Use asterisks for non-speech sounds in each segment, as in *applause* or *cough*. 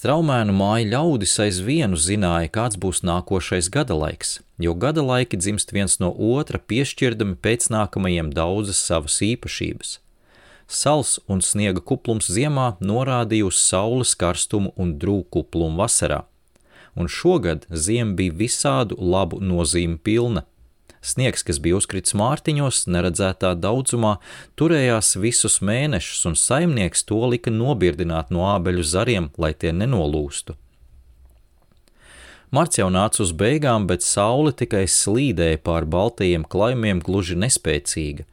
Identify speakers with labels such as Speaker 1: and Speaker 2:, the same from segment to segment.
Speaker 1: Straumēnu māju ļaudis aizvienu zināja, kāds būs nākošais gada laiks, jo gada laiki dzimst viens no otra, piešķirdami pēc nākamajiem daudzas savas īpašības. Sals un sniega kuplums ziemā norādīja uz saules karstumu un drūkuplumu vasarā, un šogad ziema bija visādu labu nozīmi pilna, Sniegs, kas bija uzkrits mārtiņos, neredzētā daudzumā, turējās visus mēnešus, un saimnieks to lika nobirdināt no ābeļu zariem, lai tie nenolūstu. Marts jau nāca uz beigām, bet saule tikai slīdēja pār baltajiem klaimiem gluži nespēcīga.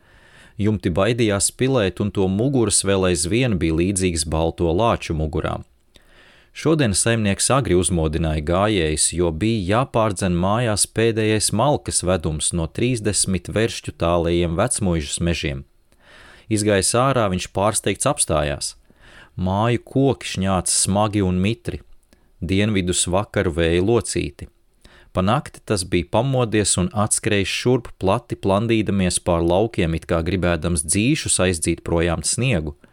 Speaker 1: Jumti baidījās pilēt, un to muguras vēl aizvien bija līdzīgs balto lāču mugurām. Šodien saimnieks agri uzmodināja gājējus, jo bija jāpārdzen mājās pēdējais malkas vedums no 30 veršķu tālajiem vecmuižas mežiem. Izgājis ārā, viņš pārsteigts apstājās. Māju koki šņāca smagi un mitri, dienvidus vakaru vēja locīti. Pa nakti tas bija pamodies un atskrējis šurp plati plandīdamies pār laukiem, it kā gribēdams dzīšus aizdzīt projām sniegu –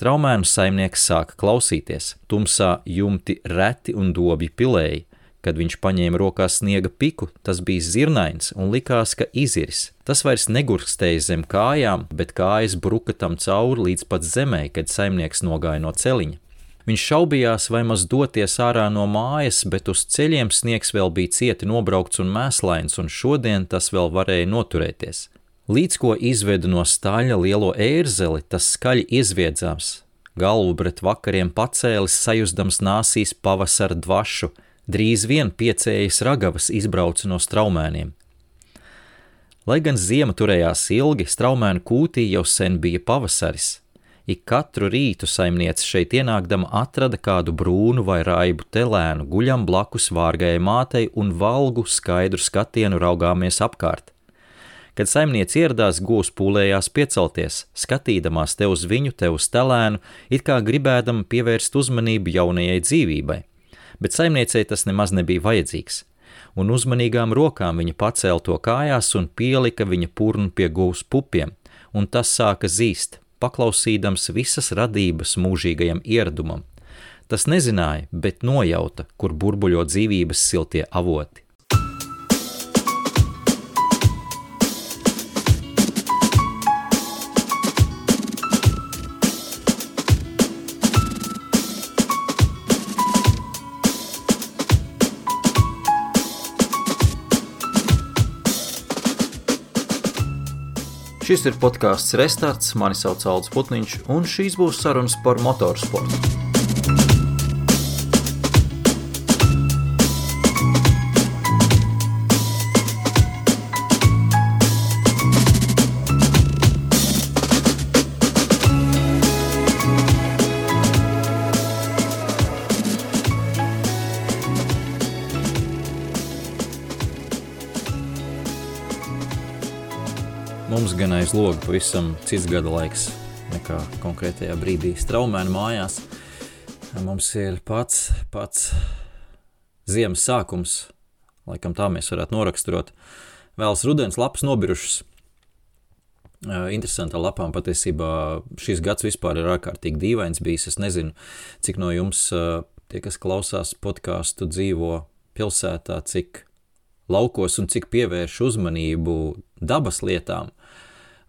Speaker 1: Straumēnu saimnieks sāka klausīties, tumsā jumti reti un dobji pilēji. Kad viņš paņēma rokās sniega piku, tas bija zirnains un likās, ka iziris. Tas vairs negurkstēja zem kājām, bet kājas bruka tam cauri līdz pat zemē, kad saimnieks nogāja no celiņa. Viņš šaubījās, vai maz doties ārā no mājas, bet uz ceļiem sniegs vēl bija cieti nobraukts un mēslains, un šodien tas vēl varēja noturēties. Līdz ko izvedu no staļa lielo ērzeli, tas skaļi iezviedzās. Galvu pret vakariem pacēlis, sajūstams nāsīs pavasara dvašu, drīz vien piecējas ragavas izbrauca no straumēniem. Lai gan ziema turējās ilgi, straumēnu kūtī jau sen bija pavasaris. Ik katru rītu saimniece šeit ienākdama atrada kādu brūnu vai raibu telēnu, guļam blakus vārgajai mātei un valgu skaidru skatienu raugāmies apkārt. Kad saimniece ieradās, gūs pūlējās piecelties, skatīdamās te uz viņu, te uz telēnu, it kā gribēdama pievērst uzmanību jaunajai dzīvībai. Bet saimniecei tas nemaz nebija vajadzīgs, un uzmanīgām rokām viņa pacēla to kājās un pielika viņa purnu pie gūs pupiem, un tas sāka zīst, paklausīdams visas radības mūžīgajam ieradumam. Tas nezināja, bet nojauta, kur burbuļo dzīvības siltie avoti. Šis ir podkāsts Restarts, mani sauc Alts Putniņš, un šīs būs sarunas par motorsportu. Aiz loga pavisam cits gada laiks nekā konkrētajā brīdī straumēna mājās. Mums ir pats, pats ziemas sākums, laikam tā mēs varētu noraksturot. Vēlas rudens lapas nobirušas. Interesantā lapām patiesībā šis gads vispār ir ārkārtīgi dīvains bijis. Es nezinu, cik no jums tie, kas klausās podkāstu, dzīvo pilsētā, cik laukos un cik pievērš uzmanību dabas lietām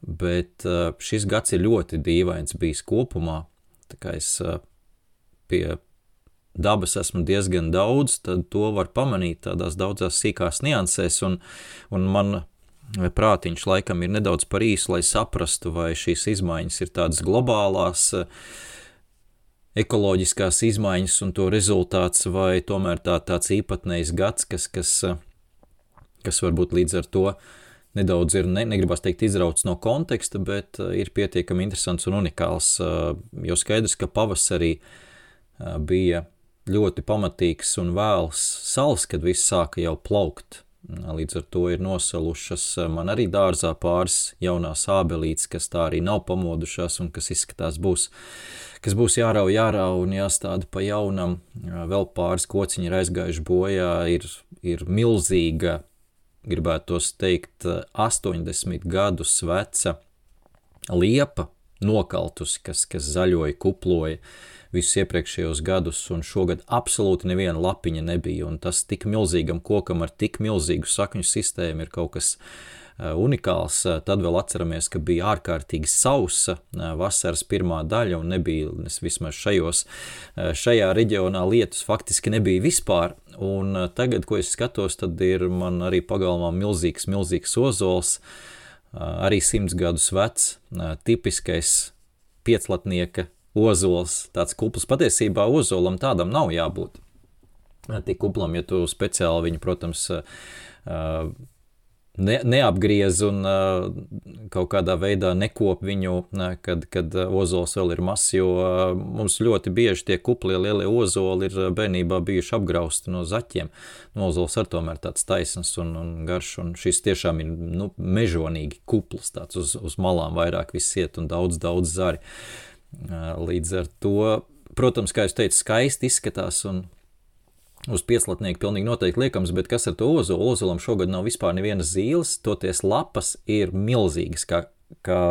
Speaker 1: bet uh, šis gads ir ļoti dīvains bijis kopumā. Tā kā es uh, pie dabas esmu diezgan daudz, tad to var pamanīt tādās daudzās sīkās niansēs, un, un man prātiņš laikam ir nedaudz par īsu, lai saprastu, vai šīs izmaiņas ir tādas globālās, ekoloģiskās izmaiņas un to rezultāts, vai tomēr tā, tāds īpatnējs gads, kas, kas, kas varbūt līdz ar to uh, nedaudz ir, ne, negribas teikt, izrauts no konteksta, bet uh, ir pietiekami interesants un unikāls. Uh, jo skaidrs, ka pavasarī uh, bija ļoti pamatīgs un vēls sals, kad viss sāka jau plaukt. Līdz ar to ir nosalušas man arī dārzā pāris jaunās ābelītes, kas tā arī nav pamodušās un kas izskatās būs, kas būs jārauj, jārauj un jāstāda pa jaunam. Vēl pāris kociņi ir aizgājuši bojā, ir, ir milzīga gribētu teikt, 80 gadus veca liepa, nokaltusi, kas, kas zaļoja, kuploja. visus iepriekšējos gadus, un šogad absolūti neviena lapiņa nebija. Un tas tik milzīgam kokam ar tik milzīgu sakņu sistēmu ir kaut kas unikāls. Tad vēl atceramies, ka bija ārkārtīgi sausa uh, vasaras pirmā daļa, un nebija vismaz šajos, šajā reģionā lietus faktiski nebija vispār. Un tagad, ko es skatos, tad ir man arī pagalmā milzīgs, milzīgs ozols, arī simts gadus vecs, tipiskais pieclatnieka ozols, tāds kupls. Patiesībā ozolam tādam nav jābūt. Tik kuplam, ja tu speciāli viņu, protams, ne, neapgriez un uh, kaut kādā veidā nekop viņu, uh, kad, kad ozols vēl ir mazs, jo uh, mums ļoti bieži tie kuplie lielie ozoli ir bērnībā bijuši apgrausti no zaķiem. No ozols ar tomēr tāds taisns un, un garš, un šis tiešām ir nu, mežonīgi kupls, tāds uz, uz malām vairāk viss iet un daudz, daudz zari. Līdz ar to, protams, kā jūs teicu, skaisti izskatās un Uz pieclatnieku pilnīgi noteikti liekams, bet kas ar to ozolu? Ozolam šogad nav vispār nevienas zīles, toties lapas ir milzīgas, kā, kā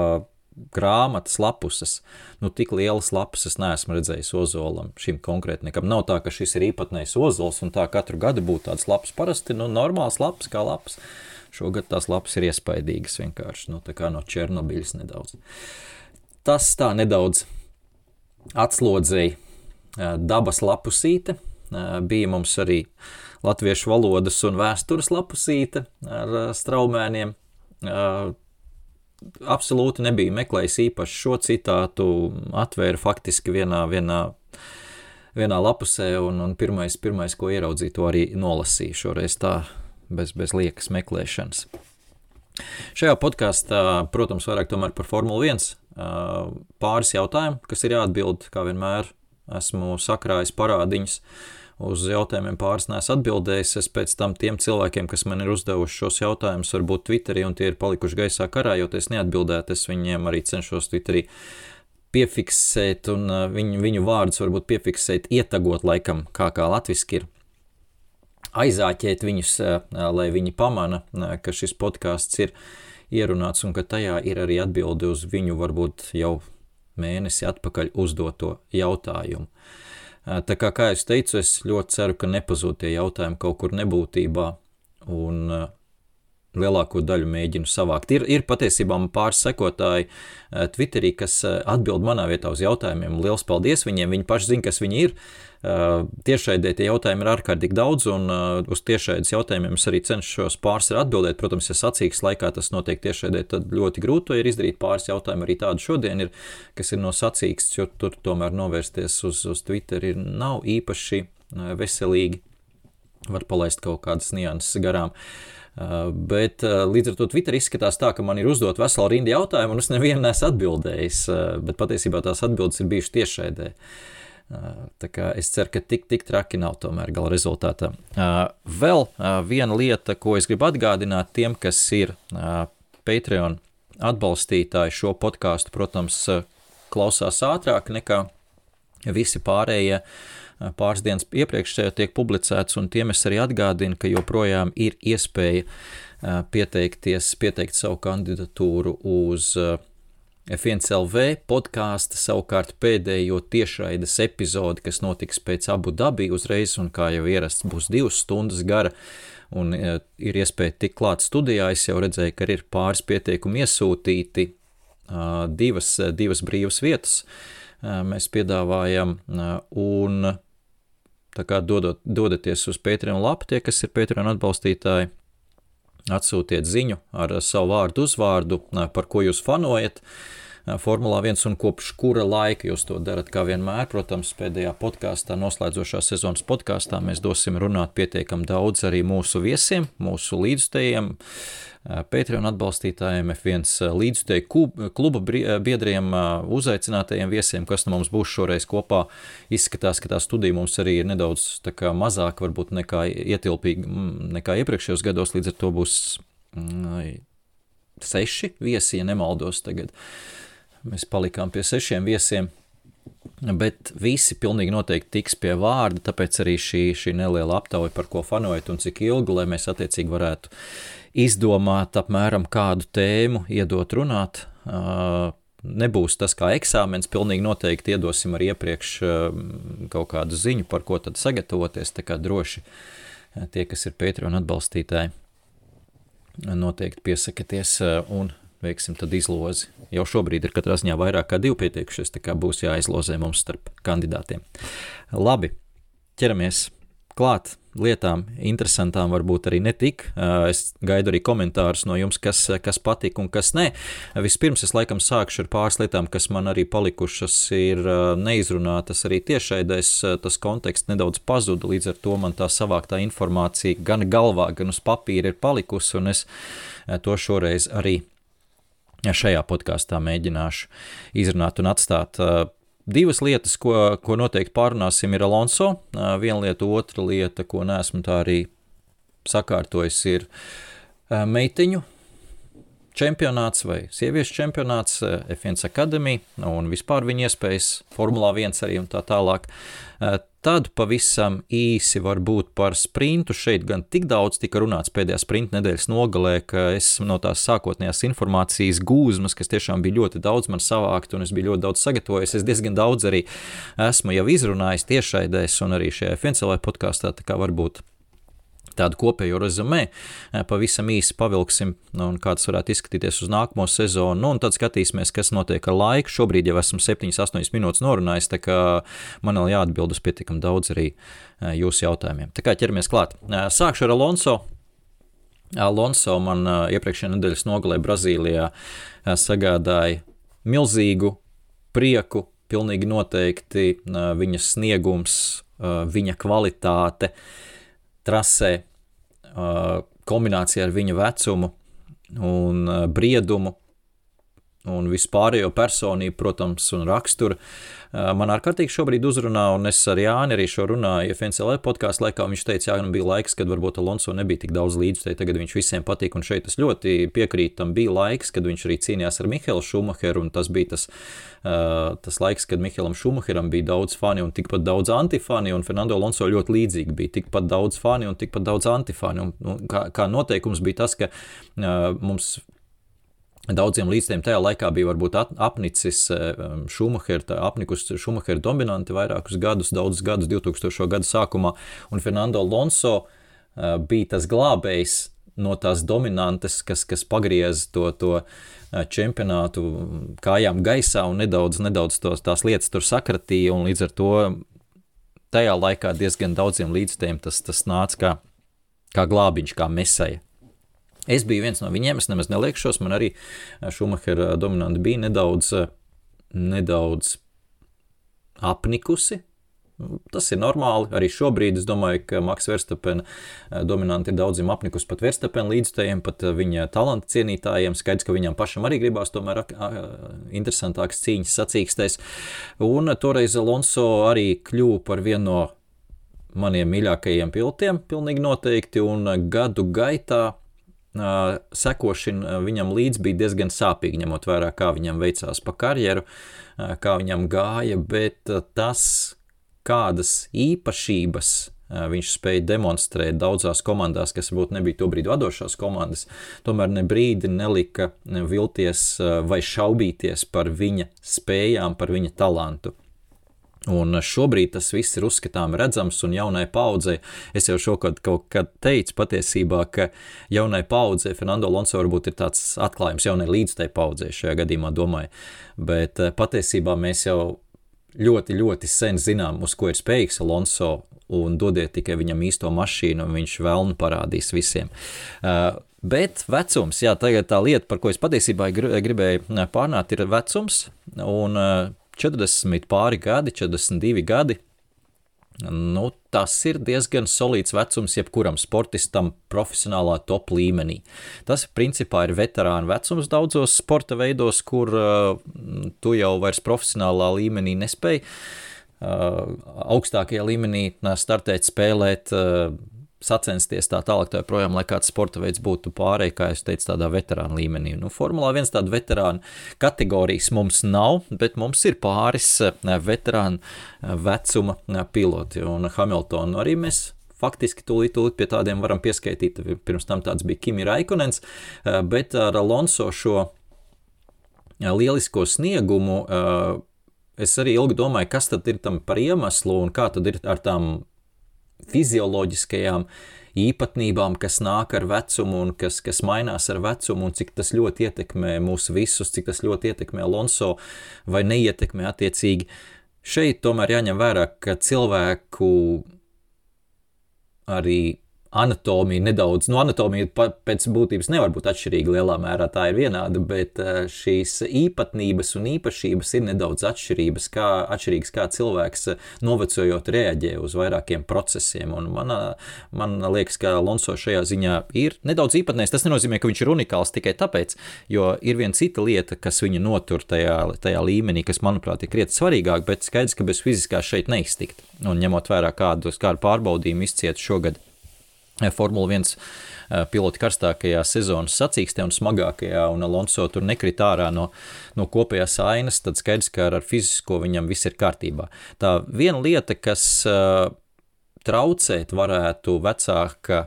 Speaker 1: grāmatas lapuses. Nu, tik lielas lapas es neesmu redzējis ozolam, šim konkrētniekam. Nav tā, ka šis ir īpatnējs ozols un tā katru gadu būtu tāds lapas. Parasti nu, normāls lapas kā lapas. Šogad tās lapas ir iespaidīgas vienkārši, nu, tā kā no Černobiļas nedaudz. Tas tā nedaudz atslodzēja dabas lapusīte bija mums arī latviešu valodas un vēstures lapusīte ar straumēniem. Absolūti nebija meklējis īpaši šo citātu, atvēra faktiski vienā, vienā, vienā lapusē, un, un pirmais, pirmais, ko ieraudzīju, to arī nolasīju šoreiz tā, bez, bez liekas meklēšanas. Šajā podkāstā, protams, vairāk par Formuli 1 pāris jautājumu, kas ir jāatbild, kā vienmēr esmu sakrājis parādiņus uz jautājumiem pāris nesu atbildējis. Es pēc tam tiem cilvēkiem, kas man ir uzdevuši šos jautājumus, varbūt Twitterī, un tie ir palikuši gaisā karājoties neatbildēt, es viņiem arī cenšos Twitterī piefiksēt, un uh, viņu, viņu vārdus varbūt piefiksēt, ietagot laikam, kā, kā latviski ir. Aizāķēt viņus, uh, lai viņi pamana, uh, ka šis podkāsts ir ierunāts un ka tajā ir arī atbildi uz viņu varbūt jau mēnesi atpakaļ uzdoto jautājumu. Tā kā, kā es teicu, es ļoti ceru, ka nepazūd tie jautājumi kaut kur nebūtībā, un lielāko daļu mēģinu savākt. Ir, ir patiesībā pāris sekotāji Twitterī, kas atbild manā vietā uz jautājumiem. Lielas paldies viņiem, viņi paši zina, kas viņi ir. Tiešraidē tie jautājumi ir ārkārtīgi daudz, un uz tiešraides jautājumiem es arī cenšos pāris atbildēt. Protams, ja sacīks laikā tas notiek tiešraidē, tad ļoti grūti ir izdarīt. Pāris jautājumu arī tādu šodien ir, kas ir no sacīks, jo tur tomēr novērsties uz, uz Twitter ir nav īpaši veselīgi. Var palaist kaut kādas nianses garām. Uh, Uh, bet uh, līdz ar to Twitter izskatās tā, ka man ir uzdot veselu rindu jautājumu, un es nevienu nesu atbildējis. Uh, bet patiesībā tās atbildes ir bijušas tiešraidē. Tā kā es ceru, ka tik, tik traki nav tomēr gala rezultātā. Vēl viena lieta, ko es gribu atgādināt tiem, kas ir Patreon atbalstītāji šo podkāstu, protams, klausās ātrāk nekā visi pārējie. Uh, pāris dienas iepriekš tiek publicēts, un tiem es arī atgādinu, ka joprojām ir iespēja pieteikties, pieteikt savu kandidatūru uz F1CLV podkāstu, savukārt pēdējo tiešraides epizodi, kas notiks pēc abu dabī uzreiz, un kā jau ierasts, būs divas stundas gara, un ir iespēja tikt klāt studijā. Es jau redzēju, ka ir pāris pieteikumi iesūtīti, divas, divas brīvas vietas mēs piedāvājam, un Tā kā dodot, dodaties uz Patreon lapu, tie, kas ir Patreon atbalstītāji, atsūtiet ziņu ar savu vārdu, uzvārdu, par ko jūs fanojat. Formulā 1 un kopš kura laika jūs to darat, kā vienmēr. Protams, pēdējā podkāstā, noslēdzošā sezonas podkāstā, mēs dosim runāt pietiekami daudz arī mūsu viesiem, mūsu līdzstējiem, Patreon atbalstītājiem, F1 līdzstēju kluba biedriem, uzaicinātajiem viesiem, kas nu mums būs šoreiz kopā. Izskatās, ka tā studija mums arī ir nedaudz mazāk varbūt nekā ietilpīga nekā iepriekšējos gados, līdz ar to būs mm, seši viesi, ja nemaldos tagad. Mēs palikām pie sešiem viesiem. Bet visi pilnīgi noteikti tiks pie vārda, tāpēc arī šī, šī neliela aptauja, par ko fanojat un cik ilgi, lai mēs attiecīgi varētu izdomāt apmēram kādu tēmu, iedot runāt. nebūs tas kā eksāmens, pilnīgi noteikti iedosim arī iepriekš kaut kādu ziņu, par ko tad sagatavoties, tā kā droši tie, kas ir Patreon atbalstītāji, noteikti piesakieties un veiksim tad izlozi. Jau šobrīd ir katrā ziņā vairāk kā divi pieteikušies, tā kā būs jāizlozē mums starp kandidātiem. Labi, ķeramies klāt lietām, interesantām, varbūt arī netik. Es gaidu arī komentārus no jums, kas, kas patīk un kas nē. Vispirms es laikam sākšu ar pāris lietām, kas man arī palikušas, ir neizrunātas arī tiešraidēs. Tas konteksts nedaudz pazuda, līdz ar to man tā savāktā informācija gan galvā, gan uz papīra ir palikusi, un es to šoreiz arī šajā podkāstā mēģināšu izrunāt un atstāt Divas lietas, ko, ko noteikti pārunāsim, ir Alonso. Viena lieta, otra lieta, ko neesmu tā arī sakārtojis, ir meitiņu čempionāts vai sieviešu čempionāts, F1 akadēmija un vispār viņa iespējas, Formulā 1 arī un tā tālāk. Tad pavisam īsi varbūt par sprintu. Šeit gan tik daudz tika runāts pēdējā sprinta nedēļas nogalē, ka es no tās sākotnējās informācijas gūzmas, kas tiešām bija ļoti daudz man savākt, un es biju ļoti daudz sagatavojies, es diezgan daudz arī esmu jau izrunājis tiešraidēs un arī šajā FNCLē podkāstā, tā kā varbūt tādu kopējo rezumē. Eh, pavisam īsi pavilksim, nu, kā tas varētu izskatīties uz nākamo sezonu, nu, un tad skatīsimies, kas notiek ar laiku. Šobrīd jau esmu 7-8 minūtes norunājis, tā kā man vēl jāatbild uz pietiekami daudz arī eh, jūsu jautājumiem. Tā kā ķeramies klāt. Eh, sākšu ar Alonso. Alonso man iepriekšējā nedēļas nogalē Brazīlijā sagādāja milzīgu prieku, pilnīgi noteikti viņa sniegums, viņa kvalitāte trasē, kombinācijā ar viņa vecumu un briedumu un vispārējo personību, protams, un raksturu. Man ārkārtīgi šobrīd uzrunā, un es ar Jāni arī šo runāju, ja FNCL podkāstu laikā viņš teica, jā, nu bija laiks, kad varbūt Alonso nebija tik daudz līdzstēji, tagad viņš visiem patīk, un šeit es ļoti piekrītu, tam bija laiks, kad viņš arī cīnījās ar Mihelu Šumacheru, un tas bija tas, tas laiks, kad Mihelam Šumacheram bija daudz fani un tikpat daudz antifani, un Fernando Alonso ļoti līdzīgi bija tikpat daudz fani un tikpat daudz antifani, un, un kā, kā noteikums bija tas, ka mums Daudziem līdzstiem tajā laikā bija varbūt apnicis Šumahera, eh, apnikus Šumahera dominanti vairākus gadus, daudzus gadus 2000. gadu sākumā, un Fernando Alonso eh, bija tas glābējs no tās dominantes, kas, kas pagriez to, to eh, čempionātu kājām gaisā un nedaudz, nedaudz tos, tās lietas tur sakratīja, un līdz ar to tajā laikā diezgan daudziem līdzstiem tas, tas nāca kā, kā glābiņš, kā mesēja. Es biju viens no viņiem, es nemaz neliekšos. Man arī Šumahera dominanta bija nedaudz, nedaudz apnikusi. Tas ir normāli. Arī šobrīd es domāju, ka Maks Verstapena dominanti ir daudziem apnikus pat Verstapena līdzstājiem, pat viņa talanta cienītājiem. Skaidrs, ka viņam pašam arī gribās tomēr interesantākas cīņas sacīkstēs. Un toreiz Alonso arī kļuva par vienu no maniem mīļākajiem pilotiem, pilnīgi noteikti, un gadu gaitā sekošana viņam līdzi bija diezgan sāpīga, ņemot vērā, kā viņam veicās pa karjeru, kā viņam gāja, bet tas, kādas īpašības viņš spēja demonstrēt daudzās komandās, kas varbūt nebija tobrīd vadošās komandas, tomēr ne brīdi nelika vilties vai šaubīties par viņa spējām, par viņa talantu. Un šobrīd tas viss ir uzskatām redzams, un jaunai paudzei, es jau šokad kaut kad teicu patiesībā, ka jaunai paudzei Fernando Alonso varbūt ir tāds atklājums jaunai līdztai paudzei šajā gadījumā domāju, bet eh, patiesībā mēs jau ļoti, ļoti sen zinām, uz ko ir spējīgs Alonso, un dodiet tikai viņam īsto mašīnu, un viņš vēlnu parādīs visiem. Uh, Bet vecums, jā, tā lieta, par ko es patiesībā gribēju pārnāt, ir vecums. Un 40 pāri gadi, 42 gadi. Nu, tas ir diezgan solīts vecums jebkuram sportistam profesionālā top līmenī. Tas principā ir veterāna vecums daudzos sporta veidos, kur uh, tu jau vairs profesionālā līmenī nespēji uh, augstākajā līmenī startēt, spēlēt. Uh, sacensties tā tālāk, tā joprojām, lai kāds sporta veids būtu pārējai, kā jau teicu, tādā veterāna līmenī. Nu, Formulā viens tāda veterāna kategorijas mums nav, bet mums ir pāris eh, veterāna eh, vecuma eh, piloti, un Hamiltonu arī mēs faktiski tūlīt, tūlīt pie tādiem varam pieskaitīt. Pirms tam tāds bija Kimi Raikonens, bet ar Alonso šo lielisko sniegumu, es arī ilgi domāju, kas tad ir tam par iemeslu un kā tad ir ar tām fizioloģiskajām īpatnībām, kas nāk ar vecumu un kas, kas mainās ar vecumu, un cik tas ļoti ietekmē mūs visus, cik tas ļoti ietekmē Alonso vai neietekmē attiecīgi. Šeit tomēr jāņem vērā, ka cilvēku arī anatomija nedaudz, nu, anatomija pēc būtības nevar būt atšķirīga lielā mērā, tā ir vienāda, bet eh, šīs īpatnības un īpašības ir nedaudz atšķirības, kā, atšķirīgas, kā cilvēks eh, novecojot reaģē uz vairākiem procesiem. Un man, man liekas, ka Alonso šajā ziņā ir nedaudz īpatnējs. Tas nenozīmē, ka viņš ir unikāls tikai tāpēc, jo ir viena cita lieta, kas viņu notur tajā, tajā līmenī, kas, manuprāt, ir krietni svarīgāk, bet skaidrs, ka bez fiziskā šeit neiztikt. Un ņemot vērā kādu, kādu pārbaudījumu izciet šogad Formula 1 eh, piloti karstākajā sezonas sacīkstē un smagākajā, un Alonso tur nekrita ārā no, no kopējās ainas, tad skaidrs, ka ar fizisko viņam viss ir kārtībā. Tā viena lieta, kas traucēt varētu vecāka,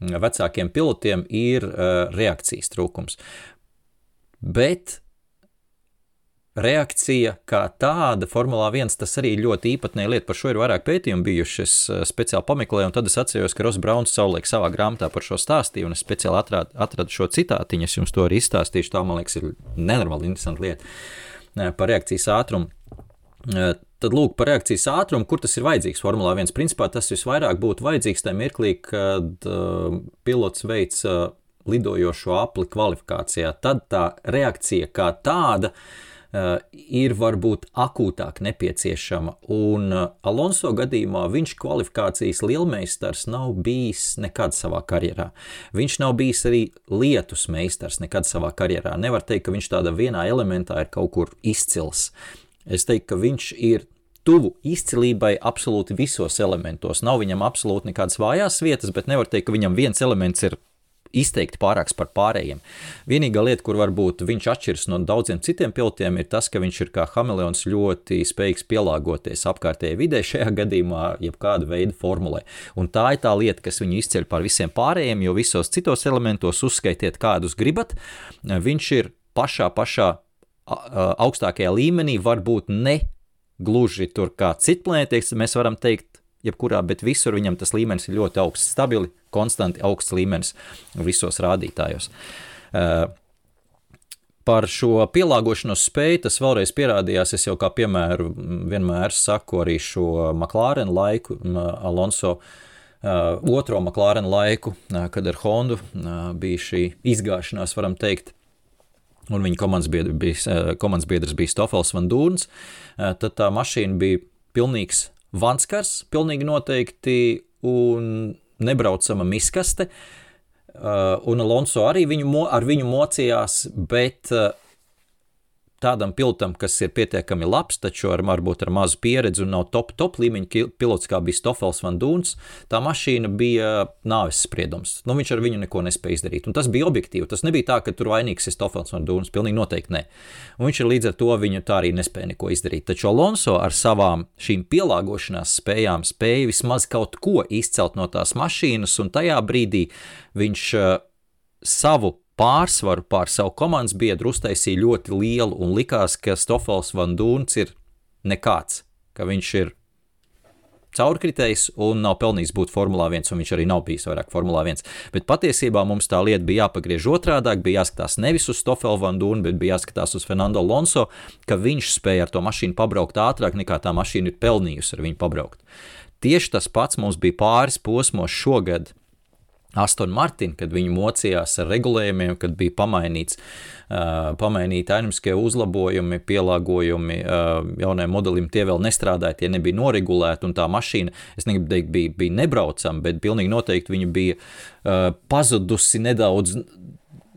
Speaker 1: vecākiem pilotiem, ir reakcijas trūkums. Bet reakcija kā tāda, Formulā 1, tas arī ļoti īpatnēja lieta. Par šo ir vairāk pētījumu bijuši. Es eh, speciāli pameklēju, un tad es atceros, ka Ross Browns savulaik savā grāmatā par šo stāstīju, un es speciāli atradu, atradu šo citātiņu. Es jums to arī izstāstīšu. Tā, man liekas, ir nenormāli interesanta lieta eh, par reakcijas ātrumu. Eh, tad, lūk, par reakcijas ātrumu, kur tas ir vajadzīgs Formulā 1. Principā tas visvairāk būtu vajadzīgs tajā mirklī, kad uh, pilots veic uh, lidojošo apli kvalifikācijā. Tad tā reakcija kā tāda uh, ir varbūt akūtāk nepieciešama. Un eh, Alonso gadījumā viņš kvalifikācijas lielmeistars nav bijis nekad savā karjerā. Viņš nav bijis arī lietus meistars nekad savā karjerā. Nevar teikt, ka viņš tādā vienā elementā ir kaut kur izcils. Es teiktu, ka viņš ir tuvu izcilībai absolūti visos elementos. Nav viņam absolūti nekādas vājās vietas, bet nevar teikt, ka viņam viens elements ir izteikti pārāks par pārējiem. Vienīgā lieta, kur varbūt viņš atšķiras no daudziem citiem pilotiem, ir tas, ka viņš ir kā hameleons ļoti spējīgs pielāgoties apkārtējai vidē, šajā gadījumā, jebkāda veida formulē. Un tā ir tā lieta, kas viņu izceļ par visiem pārējiem, jo visos citos elementos uzskaitiet, kādus gribat. Viņš ir pašā, pašā augstākajā līmenī, varbūt ne gluži tur kā citplētīgs, mēs varam teikt, jebkurā, bet visur viņam tas līmenis ir ļoti augsts, stabili, konstanti augsts līmenis visos rādītājos. Uh, Par šo pielāgošanos spēju tas vēlreiz pierādījās. Es jau kā piemēru vienmēr saku arī šo McLaren laiku, Alonso uh, otro McLaren laiku, uh, kad ar Hondu bija šī izgāšanās, varam teikt. Un viņa komandas biedrs bija, komandas biedrs bija Stofels Van Dūns. Tad tā mašīna bija pilnīgs Vanskars pilnīgi noteikti un nebraucama miskaste. Uh, un Alonso arī viņu, ar viņu mocījās, bet uh, tādam pilotam, kas ir pietiekami labs, taču ar, varbūt ar mazu pieredzi un nav top, top līmeņa pilots, kā bija Stofels Van Dūns, tā mašīna bija nāves spriedums. Nu, viņš ar viņu neko nespēja izdarīt. Un tas bija objektīvi. Tas nebija tā, ka tur vainīgs ir Stofels Van Dūns. Pilnīgi noteikti nē. Un viņš ir līdz ar to viņu tā arī nespēja neko izdarīt. Taču Alonso ar savām šīm pielāgošanās spējām spēja vismaz kaut ko izcelt no tās mašīnas, un tajā brīdī viņš uh, savu pārsvaru pār savu komandas biedru uztaisīja ļoti lielu un likās, ka Stofels Van Dūns ir nekāds, ka viņš ir caurkritējis un nav pelnījis būt Formulā 1, un viņš arī nav bijis vairāk Formulā 1. Bet patiesībā mums tā lieta bija jāpagriež otrādi, bija jāskatās nevis uz Stofelu Van Dūnu, bet bija jāskatās uz Fernando Alonso, ka viņš spēja ar to mašīnu pabraukt ātrāk nekā tā mašīna ir pelnījusi ar viņu pabraukt. Tieši tas pats mums bija pāris posmos šogad Aston Martin, kad viņi mocījās ar regulējumiem, kad bija pamainīts, uh, pamainīti aeroniskie uzlabojumi, pielāgojumi uh, jaunajam modelim, tie vēl nestrādāja, tie nebija noregulēti, un tā mašīna, es negribu teikt, bija, bija nebraucama, bet pilnīgi noteikti viņa bija uh, pazudusi nedaudz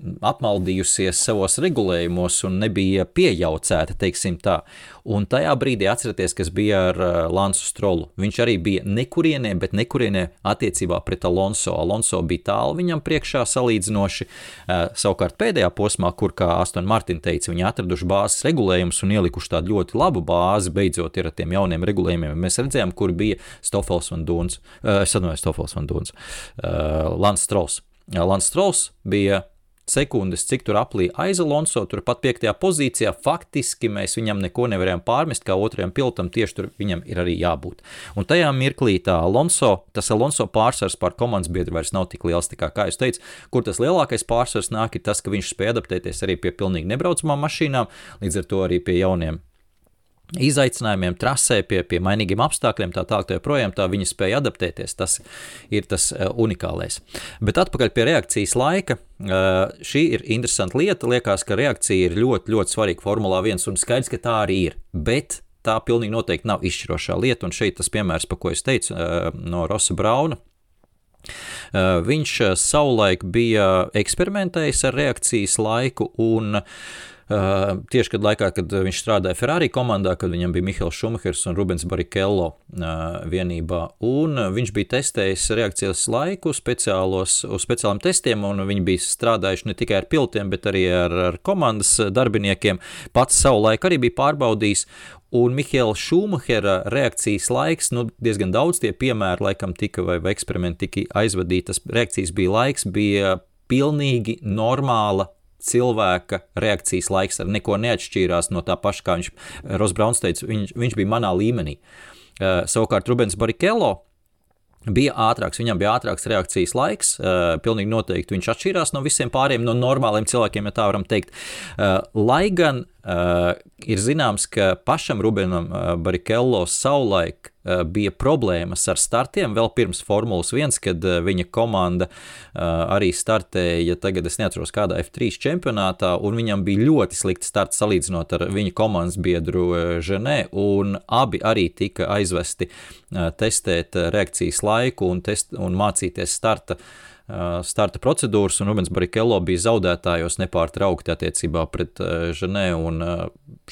Speaker 1: apmaldījusies savos regulējumos un nebija piejaucēta, teiksim tā. Un tajā brīdī atcerieties, kas bija ar uh, Lansu Strolu. Viņš arī bija nekurienē, bet nekurienē attiecībā pret Alonso. Alonso bija tālu viņam priekšā salīdzinoši. Uh, savukārt pēdējā posmā, kur, kā Aston Martin teica, viņi atraduši bāzes regulējumus un ielikuši tādu ļoti labu bāzi, beidzot ir ar tiem jauniem regulējumiem. Mēs redzējām, kur bija Stofels un Duns, uh, es atvainojos, Stofels un Duns, Lans Strols. Lans Strols bija sekundes, cik tur aplī aiz Alonso, turpat piektajā pozīcijā. Faktiski mēs viņam neko nevarējām pārmest, kā otrajam pilotam tieši tur viņam ir arī jābūt. Un tajā mirklī tā Alonso, tas Alonso pārsvars pār komandas biedru vairs nav tik liels, kā, kā jūs teicāt, kur tas lielākais pārsvars nāk, ir tas, ka viņš spēja adaptēties arī pie pilnīgi nebraucamām mašīnām, līdz ar to arī pie jauniem izaicinājumiem, trasē, pie, pie mainīgiem apstākļiem, tā tālāk, tā joprojām tā viņa spēja adaptēties. Tas ir tas uh, unikālais. Bet atpakaļ pie reakcijas laika. Uh, šī ir interesanta lieta. Liekas, ka reakcija ir ļoti, ļoti svarīga Formulā 1, un skaidrs, ka tā arī ir. Bet tā pilnīgi noteikti nav izšķirošā lieta, un šeit tas piemērs, par ko es teicu, uh, no Rosa Brauna. Viņš savulaik bija eksperimentējis ar reakcijas laiku, un uh, Uh, tieši kad laikā, kad viņš strādāja Ferrari komandā, kad viņam bija Mihails Šumahers un Rubens Barikello uh, vienībā, un viņš bija testējis reakcijas laiku speciālos, uz speciāliem testiem, un viņi bija strādājuši ne tikai ar pilotiem, bet arī ar, ar komandas darbiniekiem. Pats savu laiku arī bija pārbaudījis, Un Mihaila Šumahera reakcijas laiks, nu, diezgan daudz tie piemēri, laikam, tika vai, vai eksperimenti tika aizvadīti. Tas reakcijas bija laiks, bija pilnīgi normāla cilvēka reakcijas laiks ar neko neatšķīrās no tā paša, kā viņš, Rosbrauns teica, viņš, viņš bija manā līmenī. Uh, savukārt Rubens Barikello bija ātrāks, viņam bija ātrāks reakcijas laiks. Uh, pilnīgi noteikti viņš atšķīrās no visiem pārējiem, no normāliem cilvēkiem, ja tā varam teikt. Uh, lai gan uh, ir zināms, ka pašam Rubenam Barikello savulaik Eh, bija problēmas ar startiem vēl pirms Formulas 1, kad eh, viņa komanda eh, arī startēja, tagad es neatceros kādā F3 čempionātā, un viņam bija ļoti slikti starts salīdzinot ar viņa komandas biedru Ženē, un abi arī tika aizvesti testēt reakcijas laiku un, test, un mācīties starta uh, starta procedūras, un Rubens Barikello bija zaudētājos nepārtraukti attiecībā pret Ženē.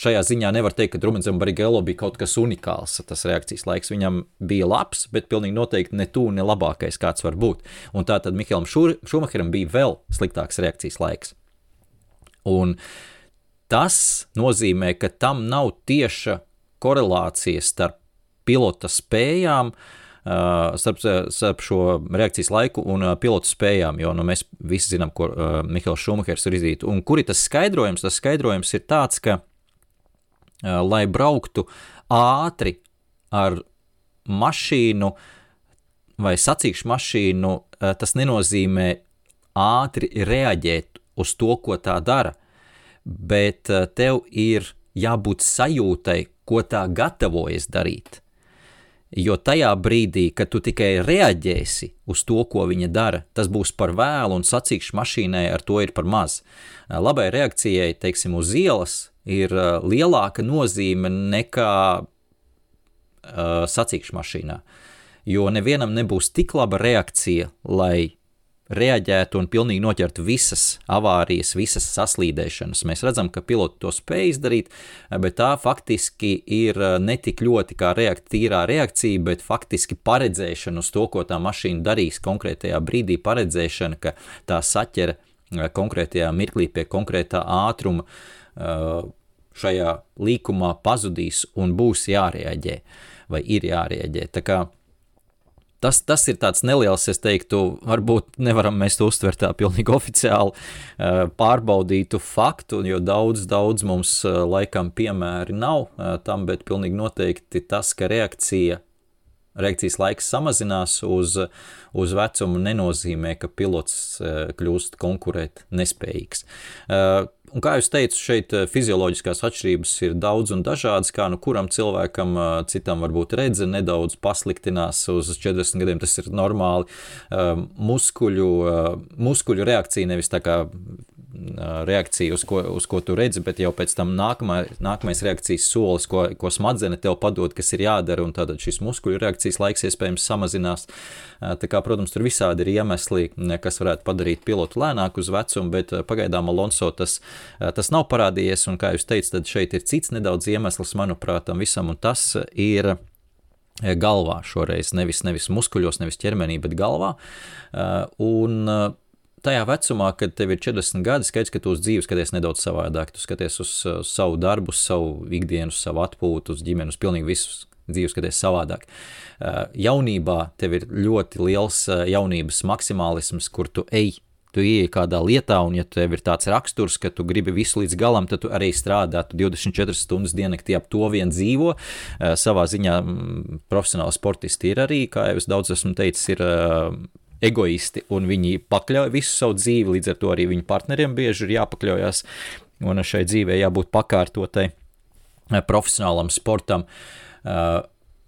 Speaker 1: Šajā ziņā nevar teikt, ka Rubensam Barikello bija kaut kas unikāls. Tas reakcijas laiks viņam bija labs, bet pilnīgi noteikti ne tuvu, ne labākais, kāds var būt. Un tā tad Mihēlam Šumacheram bija vēl sliktāks reakcijas laiks. Un tas nozīmē, ka tam nav tieša korelācija starp pilota spējām uh, starp, starp šo reakcijas laiku un pilotu spējām, jo nu, mēs visi zinām, ko Mihails Šumahers ir izdarījis. Un kur ir tas skaidrojums? Tas skaidrojums ir tāds, ka, lai brauktu ātri ar mašīnu vai sacīkšu mašīnu, tas nenozīmē ātri reaģēt uz to, ko tā dara, bet tev ir jābūt sajūtai, ko tā gatavojas darīt. Jo tajā brīdī, kad tu tikai reaģēsi uz to, ko viņa dara, tas būs par vēlu un sacīkšu mašīnai ar to ir par maz. Labai reakcijai, teiksim, uz ielas ir lielāka nozīme nekā uh, sacīkšu mašīnā. Jo nevienam nebūs tik laba reakcija, lai reaģētu un pilnīgi noķertu visas avārijas, visas saslīdēšanas. Mēs redzam, ka piloti to spēj izdarīt, bet tā faktiski ir eh, ne tik ļoti kā reakt, tīrā reakcija, bet faktiski paredzēšana uz to, ko tā mašīna darīs konkrētajā brīdī, paredzēšana, ka tā saķera eh, konkrētajā mirklī pie konkrētā ātruma eh, šajā līkumā pazudīs un būs jārēģē vai ir jārēģē. Tā kā Tas, tas ir tāds neliels, es teiktu, varbūt nevaram mēs to uztvert tā pilnīgi *laughs* oficiāli eh, pārbaudītu faktu, jo daudz, daudz mums eh, laikam piemēri nav eh, tam, bet pilnīgi noteikti tas, ka reakcija reakcijas laiks samazinās uz, uz vecumu, nenozīmē, ka pilots kļūst konkurēt nespējīgs. Un kā jau teicu, šeit eh, fizioloģiskās atšķirības ir daudz un dažādas. Kā nu kuram cilvēkam, eh, citam varbūt redze nedaudz pasliktinās uz 40 gadiem, tas ir normāli. Eh, muskuļu, muskuļu reakcija nevis tā kā reakcija, uz ko, uz ko tu redzi, bet jau pēc tam nākamā, nākamais reakcijas solis, ko, ko smadzenes tev padod, kas ir jādara, un tad šis muskuļu reakcijas laiks iespējams samazinās. Tā kā, protams, tur visādi ir iemesli, kas varētu padarīt pilotu lēnāku uz vecumu, bet pagaidām Alonso tas, tas nav parādījies, un kā jūs teicat, tad šeit ir cits nedaudz iemesls, manuprāt, tam visam, un tas ir galvā šoreiz, nevis, nevis muskuļos, nevis ķermenī, bet galvā. Un tajā vecumā, kad tev ir 40 gadi, skaidrs, ka tu uz dzīvi skaties nedaudz savādāk. Tu skaties uz, uz savu darbu, savu ikdienu, savu atpūtu, uz ģimeni, uz pilnīgi visu dzīvi skaties savādāk. Uh, jaunībā tev ir ļoti liels uh, jaunības maksimālisms, kur tu ej Tu ieej kādā lietā, un, ja tev ir tāds raksturs, ka tu gribi visu līdz galam, tad tu arī strādā. Tu 24 stundas diennaktī ap to vien dzīvo. Uh, savā ziņā mm, profesionāli sportisti ir arī, kā jau es daudz esmu teicis, ir uh, egoisti, un viņi pakļauj visu savu dzīvi, līdz ar to arī viņu partneriem bieži ir jāpakļaujas, un šai dzīvē jābūt pakārtotai profesionālam sportam. Uh,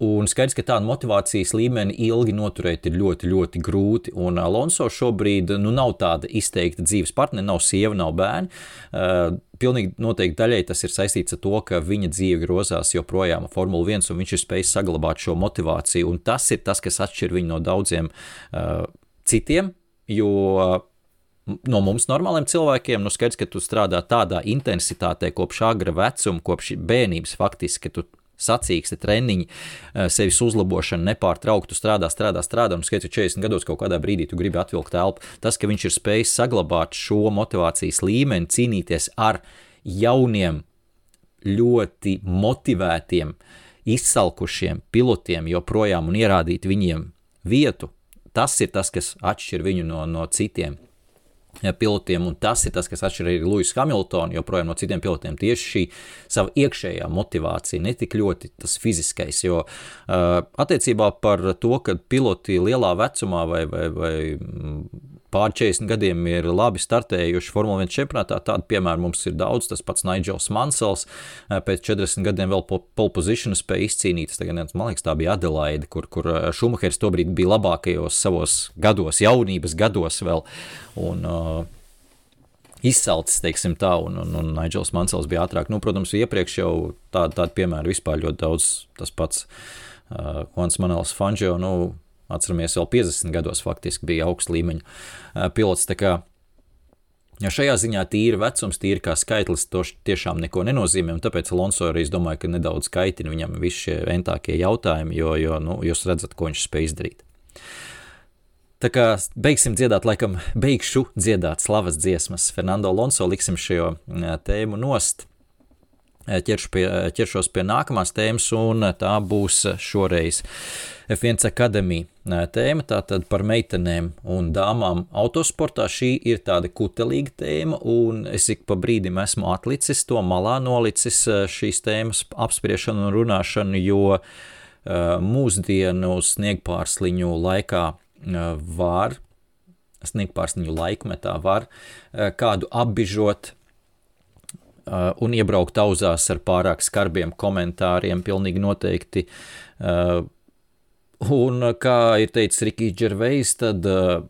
Speaker 1: Un skaidrs, ka tādu motivācijas līmeni ilgi noturēt ir ļoti, ļoti grūti. Un Alonso šobrīd nu, nav tāda izteikta dzīves partneri, nav sieva, nav bērni. Uh, pilnīgi noteikti daļai tas ir saistīts ar to, ka viņa dzīve grozās joprojām Formula 1, un viņš ir spējis saglabāt šo motivāciju. Un tas ir tas, kas atšķir viņu no daudziem uh, citiem. Jo no mums, normāliem cilvēkiem, nu skaidrs, ka tu strādā tādā intensitātē kopš agra vecuma, kopš bērnības faktiski, ka tu sacīksti, treniņi, eh, sevis uzlabošana, nepārtraukti strādā, strādā, strādā, un skaits 40 gados kaut kādā brīdī tu gribi atvilkt elpu. Tas, ka viņš ir spējis saglabāt šo motivācijas līmeni, cīnīties ar jauniem, ļoti motivētiem, izsalkušiem pilotiem joprojām un ierādīt viņiem vietu, tas ir tas, kas atšķir viņu no, no citiem pilotiem, un tas ir tas, kas atšķir arī Luisu Hamiltonu joprojām no citiem pilotiem. Tieši šī sava iekšējā motivācija, ne tik ļoti tas fiziskais. Jo uh, attiecībā par to, ka piloti lielā vecumā vai, vai, vai pār 40 gadiem ir labi startējuši Formule 1 čempionātā. Tādu piemēru mums ir daudz. Tas pats Nigels Mansels pēc 40 gadiem vēl pole position spēja izcīnīt. Tagad, man liekas, tā bija Adelaide, kur, kur Šumahers tobrīd bija labākajos savos gados, jaunības gados vēl. Un, uh, izsalcis, teiksim tā, un, un, un Nigels Mansels bija ātrāk. Nu, protams, iepriekš jau tādu, tādu piemēru vispār ļoti daudz. Tas pats uh, Juans Manuels Fangio, nu, Atceramies, vēl 50 gados faktiski bija augsts līmeņa pilots. Ja šajā ziņā tīri vecums, tīri kā skaitlis, to tiešām neko nenozīmē. Tāpēc Alonso arī domāju, ka nedaudz kaitina viņam visi šie ventākie jautājumi, jo, jo nu, jūs redzat, ko viņš spēj izdarīt. Tā kā beigsim dziedāt, laikam, beigšu dziedāt slavas dziesmas. Fernando Alonso liksim šo tēmu nost. Ķeršu pie, ķeršos pie nākamās tēmas, un tā būs šoreiz F1 akadēmija tēma. Tātad par meitenēm un dāmām autosportā. Šī ir tāda kutelīga tēma, un es ik pa brīdim esmu atlicis to malā, nolicis šīs tēmas apspriešanu un runāšanu, jo mūsdienu sniegpārsliņu laikā var, sniegpārsliņu laikmetā var kādu apbižot un iebraukt auzās ar pārāk skarbiem komentāriem, pilnīgi noteikti. Uh, un, kā ir teicis Rikijs Džervejs, tad uh,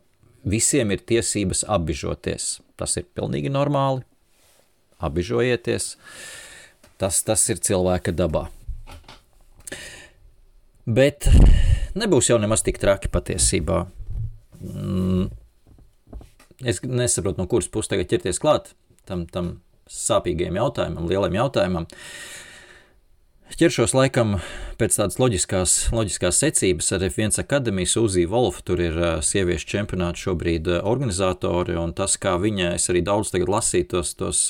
Speaker 1: visiem ir tiesības apbižoties. Tas ir pilnīgi normāli. Apbižojieties. Tas, tas ir cilvēka dabā. Bet nebūs jau nemaz tik traki patiesībā. Mm, es nesaprotu, no kuras puses tagad ķerties klāt tam, tam sāpīgiem jautājumam, lieliem jautājumam. Ķeršos laikam pēc tādas loģiskās, loģiskās secības ar F1 akadēmijas Uzī Wolfu. Tur ir sieviešu čempionāts šobrīd organizatori, un tas, kā viņa, es arī daudz tagad lasīju tos, tos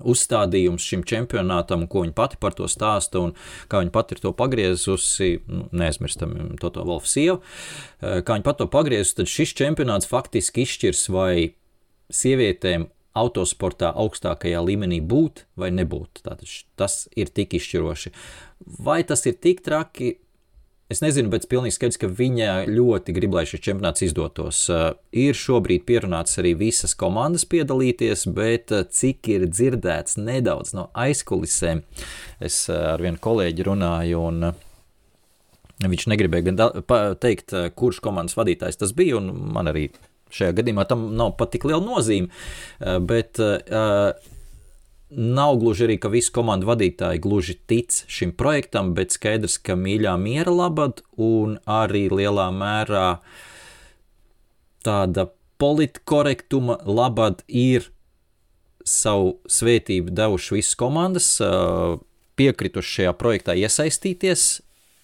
Speaker 1: uzstādījums šim čempionātam, ko viņa pati par to stāsta un kā viņa pati ir to pagriezusi. Nu, neaizmirstam to to Wolfu sievu. Kā viņa pati to pagriezusi, tad šis čempionāts faktiski izšķirs, vai sievietēm autosportā augstākajā līmenī būt vai nebūt. Tātad tas ir tik izšķiroši. Vai tas ir tik traki? Es nezinu, bet pilnīgi skaidrs, ka viņa ļoti grib, lai šis čempionāts izdotos. Uh, ir šobrīd pierunāts arī visas komandas piedalīties, bet uh, cik ir dzirdēts nedaudz no aizkulisēm, es uh, ar vienu kolēģi runāju, un viņš negribēja gan teikt, kurš komandas vadītājs tas bija, un man arī Šajā gadījumā. Tam nav pat tik liela nozīme, eh, bet uh, nav gluži arī, ka visi komandu vadītāji gluži tic šim projektam, bet skaidrs, ka mīļā miera labad un arī lielā mērā tāda politkorektuma labad ir savu svētību devuši visas komandas, piekrituši šajā projektā iesaistīties,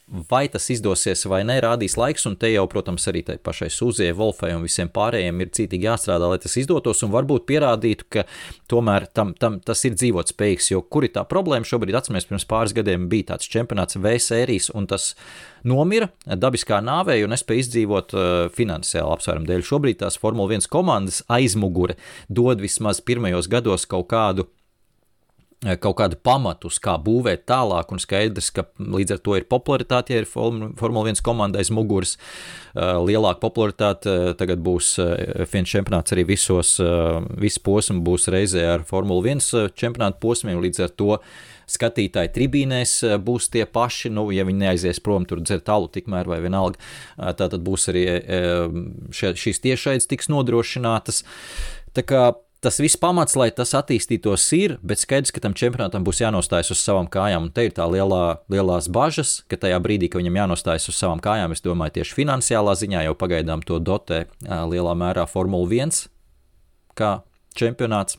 Speaker 1: Vai tas izdosies vai nē, rādīs laiks, un te jau, protams, arī tai pašai Sūzijai, Wolfai un visiem pārējiem ir cītīgi jāstrādā, lai tas izdotos, un varbūt pierādītu, ka tomēr tam, tam tas ir dzīvot spējīgs, jo kur ir tā problēma šobrīd, atceramies, pirms pāris gadiem bija tāds čempionāts V sērijas, un tas nomira dabiskā nāvē un nespēja izdzīvot uh, finansiāli apsvērumu dēļ. Šobrīd tās Formule 1 komandas aizmugure dod vismaz pirmajos gados kaut kādu kaut kādu pamatus, kā būvēt tālāk, un skaidrs, ka līdz ar to ir popularitāte, ja ir Formule 1 komanda aiz muguras, eh, lielāka popularitāte. Eh, tagad būs F1 čempionāts arī visos, viss posms būs reizē ar Formule 1 čempionātu posmiem, līdz ar to skatītāji tribīnēs būs tie paši, nu, ja viņi neaizies prom tur dzert alu tikmēr vai vienalga, tā tad būs arī šīs tiešaids tiks nodrošinātas. Tā kā tas viss pamats, lai tas attīstītos, ir, bet skaidrs, ka tam čempionātam būs jānostājas uz savām kājām. Un te ir tā lielā, lielās bažas, ka tajā brīdī, kad viņam jānostājas uz savām kājām, es domāju, tieši finansiālā ziņā jau pagaidām to dotē lielā mērā Formula 1 kā čempionāts.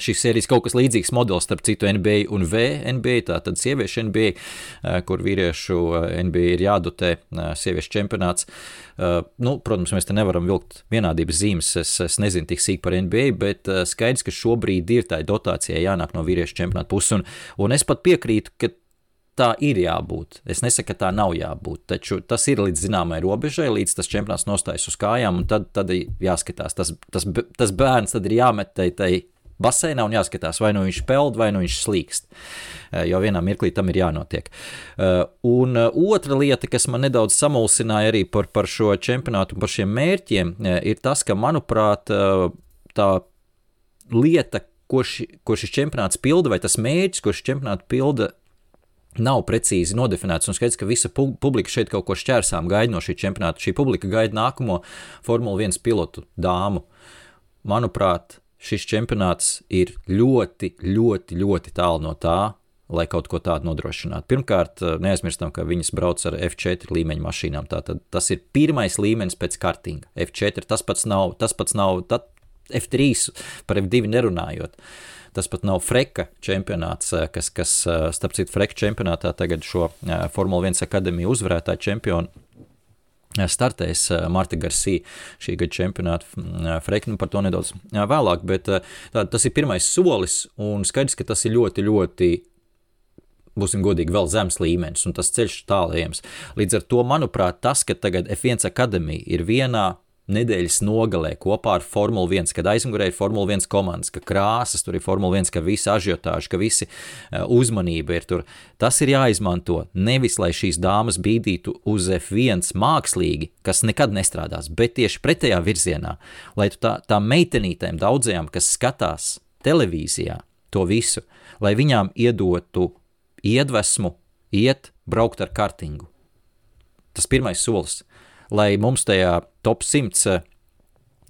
Speaker 1: Šis ir kaut kas līdzīgs modelis starp citu NBA un VNBA, tātad sieviešu NBA, kur vīriešu NBA ir jādotē sieviešu čempionāts. Nu, protams, mēs te nevaram vilkt vienādības zīmes. Es, es nezinu tik sīk par NBA, bet skaidrs, ka šobrīd ir tā dotācija jānāk no vīriešu čempionāta puses. Un, un es pat piekrītu, ka tā ir jābūt. Es nesaku, ka tā nav jābūt, taču tas ir līdz zināmai robežai, līdz tas čempionāts nostājas uz kājām, un tad, tad jāskatās, tas, tas, tas bērns tad ir jāmet tai, tai baseinā un jāskatās, vai nu viņš peld, vai nu viņš slīkst. Eh, jo vienā mirklī tam ir jānotiek. Eh, un eh, otra lieta, kas man nedaudz samulsināja arī par, par šo čempionātu un par šiem mērķiem, ir tas, ka, manuprāt, tā lieta, ko, ši, ko šis čempionāts pilda, vai tas mērķis, ko šis čempionāts pilda, nav precīzi nodefinēts. Un skaidrs, ka visa publika šeit kaut ko šķērsām gaida no šī čempionāta. Šī publika gaida nākamo Formule 1 pilotu dāmu. Manuprāt, šis čempionāts ir ļoti, ļoti, ļoti tālu no tā, lai kaut ko tādu nodrošinātu. Pirmkārt, neaizmirstam, ka viņas brauc ar F4 līmeņa mašīnām. Tātad tas ir pirmais līmenis pēc kartinga. F4 tas pats nav, tas pats nav F3 par F2 nerunājot. Tas pat nav Freka čempionāts, kas, kas starp citu, Freka čempionātā tagad šo Formule 1 akadēmiju uzvarētāju čempionu startēs Marta Garcia šī gada čempionāta Freikna par to nedaudz vēlāk, bet tā, tas ir pirmais solis un skaidrs, ka tas ir ļoti, ļoti būsim godīgi, vēl zems līmenis, un tas ceļš tālējams. Līdz ar to, manuprāt, tas, ka tagad F1 akadēmija ir vienā nedēļas nogalē kopā ar Formuli 1, kad aizmugurē ir Formuli 1 komandas, ka krāsas tur ir Formuli 1, ka visi ažiotāži, ka visi uh, uzmanība ir tur. Tas ir jāizmanto nevis, lai šīs dāmas bīdītu uz F1 mākslīgi, kas nekad nestrādās, bet tieši pretējā virzienā, lai tu tā, tā meitenītēm daudzajām, kas skatās televīzijā to visu, lai viņām iedotu iedvesmu iet braukt ar kartingu. Tas pirmais solis lai mums tajā top 100 eh,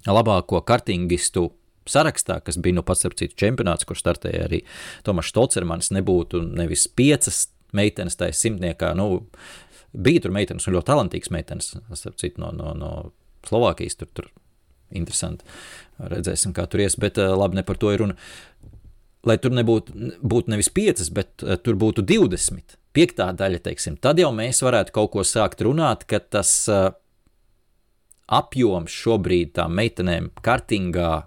Speaker 1: labāko kartingistu sarakstā, kas bija nu pats ar citu čempionāts, kur startēja arī Tomas Stolcermans, nebūtu nevis piecas meitenes tajā simtniekā, nu, bija tur meitenes un ļoti talantīgas meitenes, starp citu no, no, no Slovākijas, tur, tur interesanti, redzēsim, kā tur ies, bet eh, labi, ne par to ir runa. Lai tur nebūtu būt nevis piecas, bet uh, tur būtu 20, piektā daļa, teiksim, tad jau mēs varētu kaut ko sākt runāt, ka tas uh, apjoms šobrīd tām meitenēm kartingā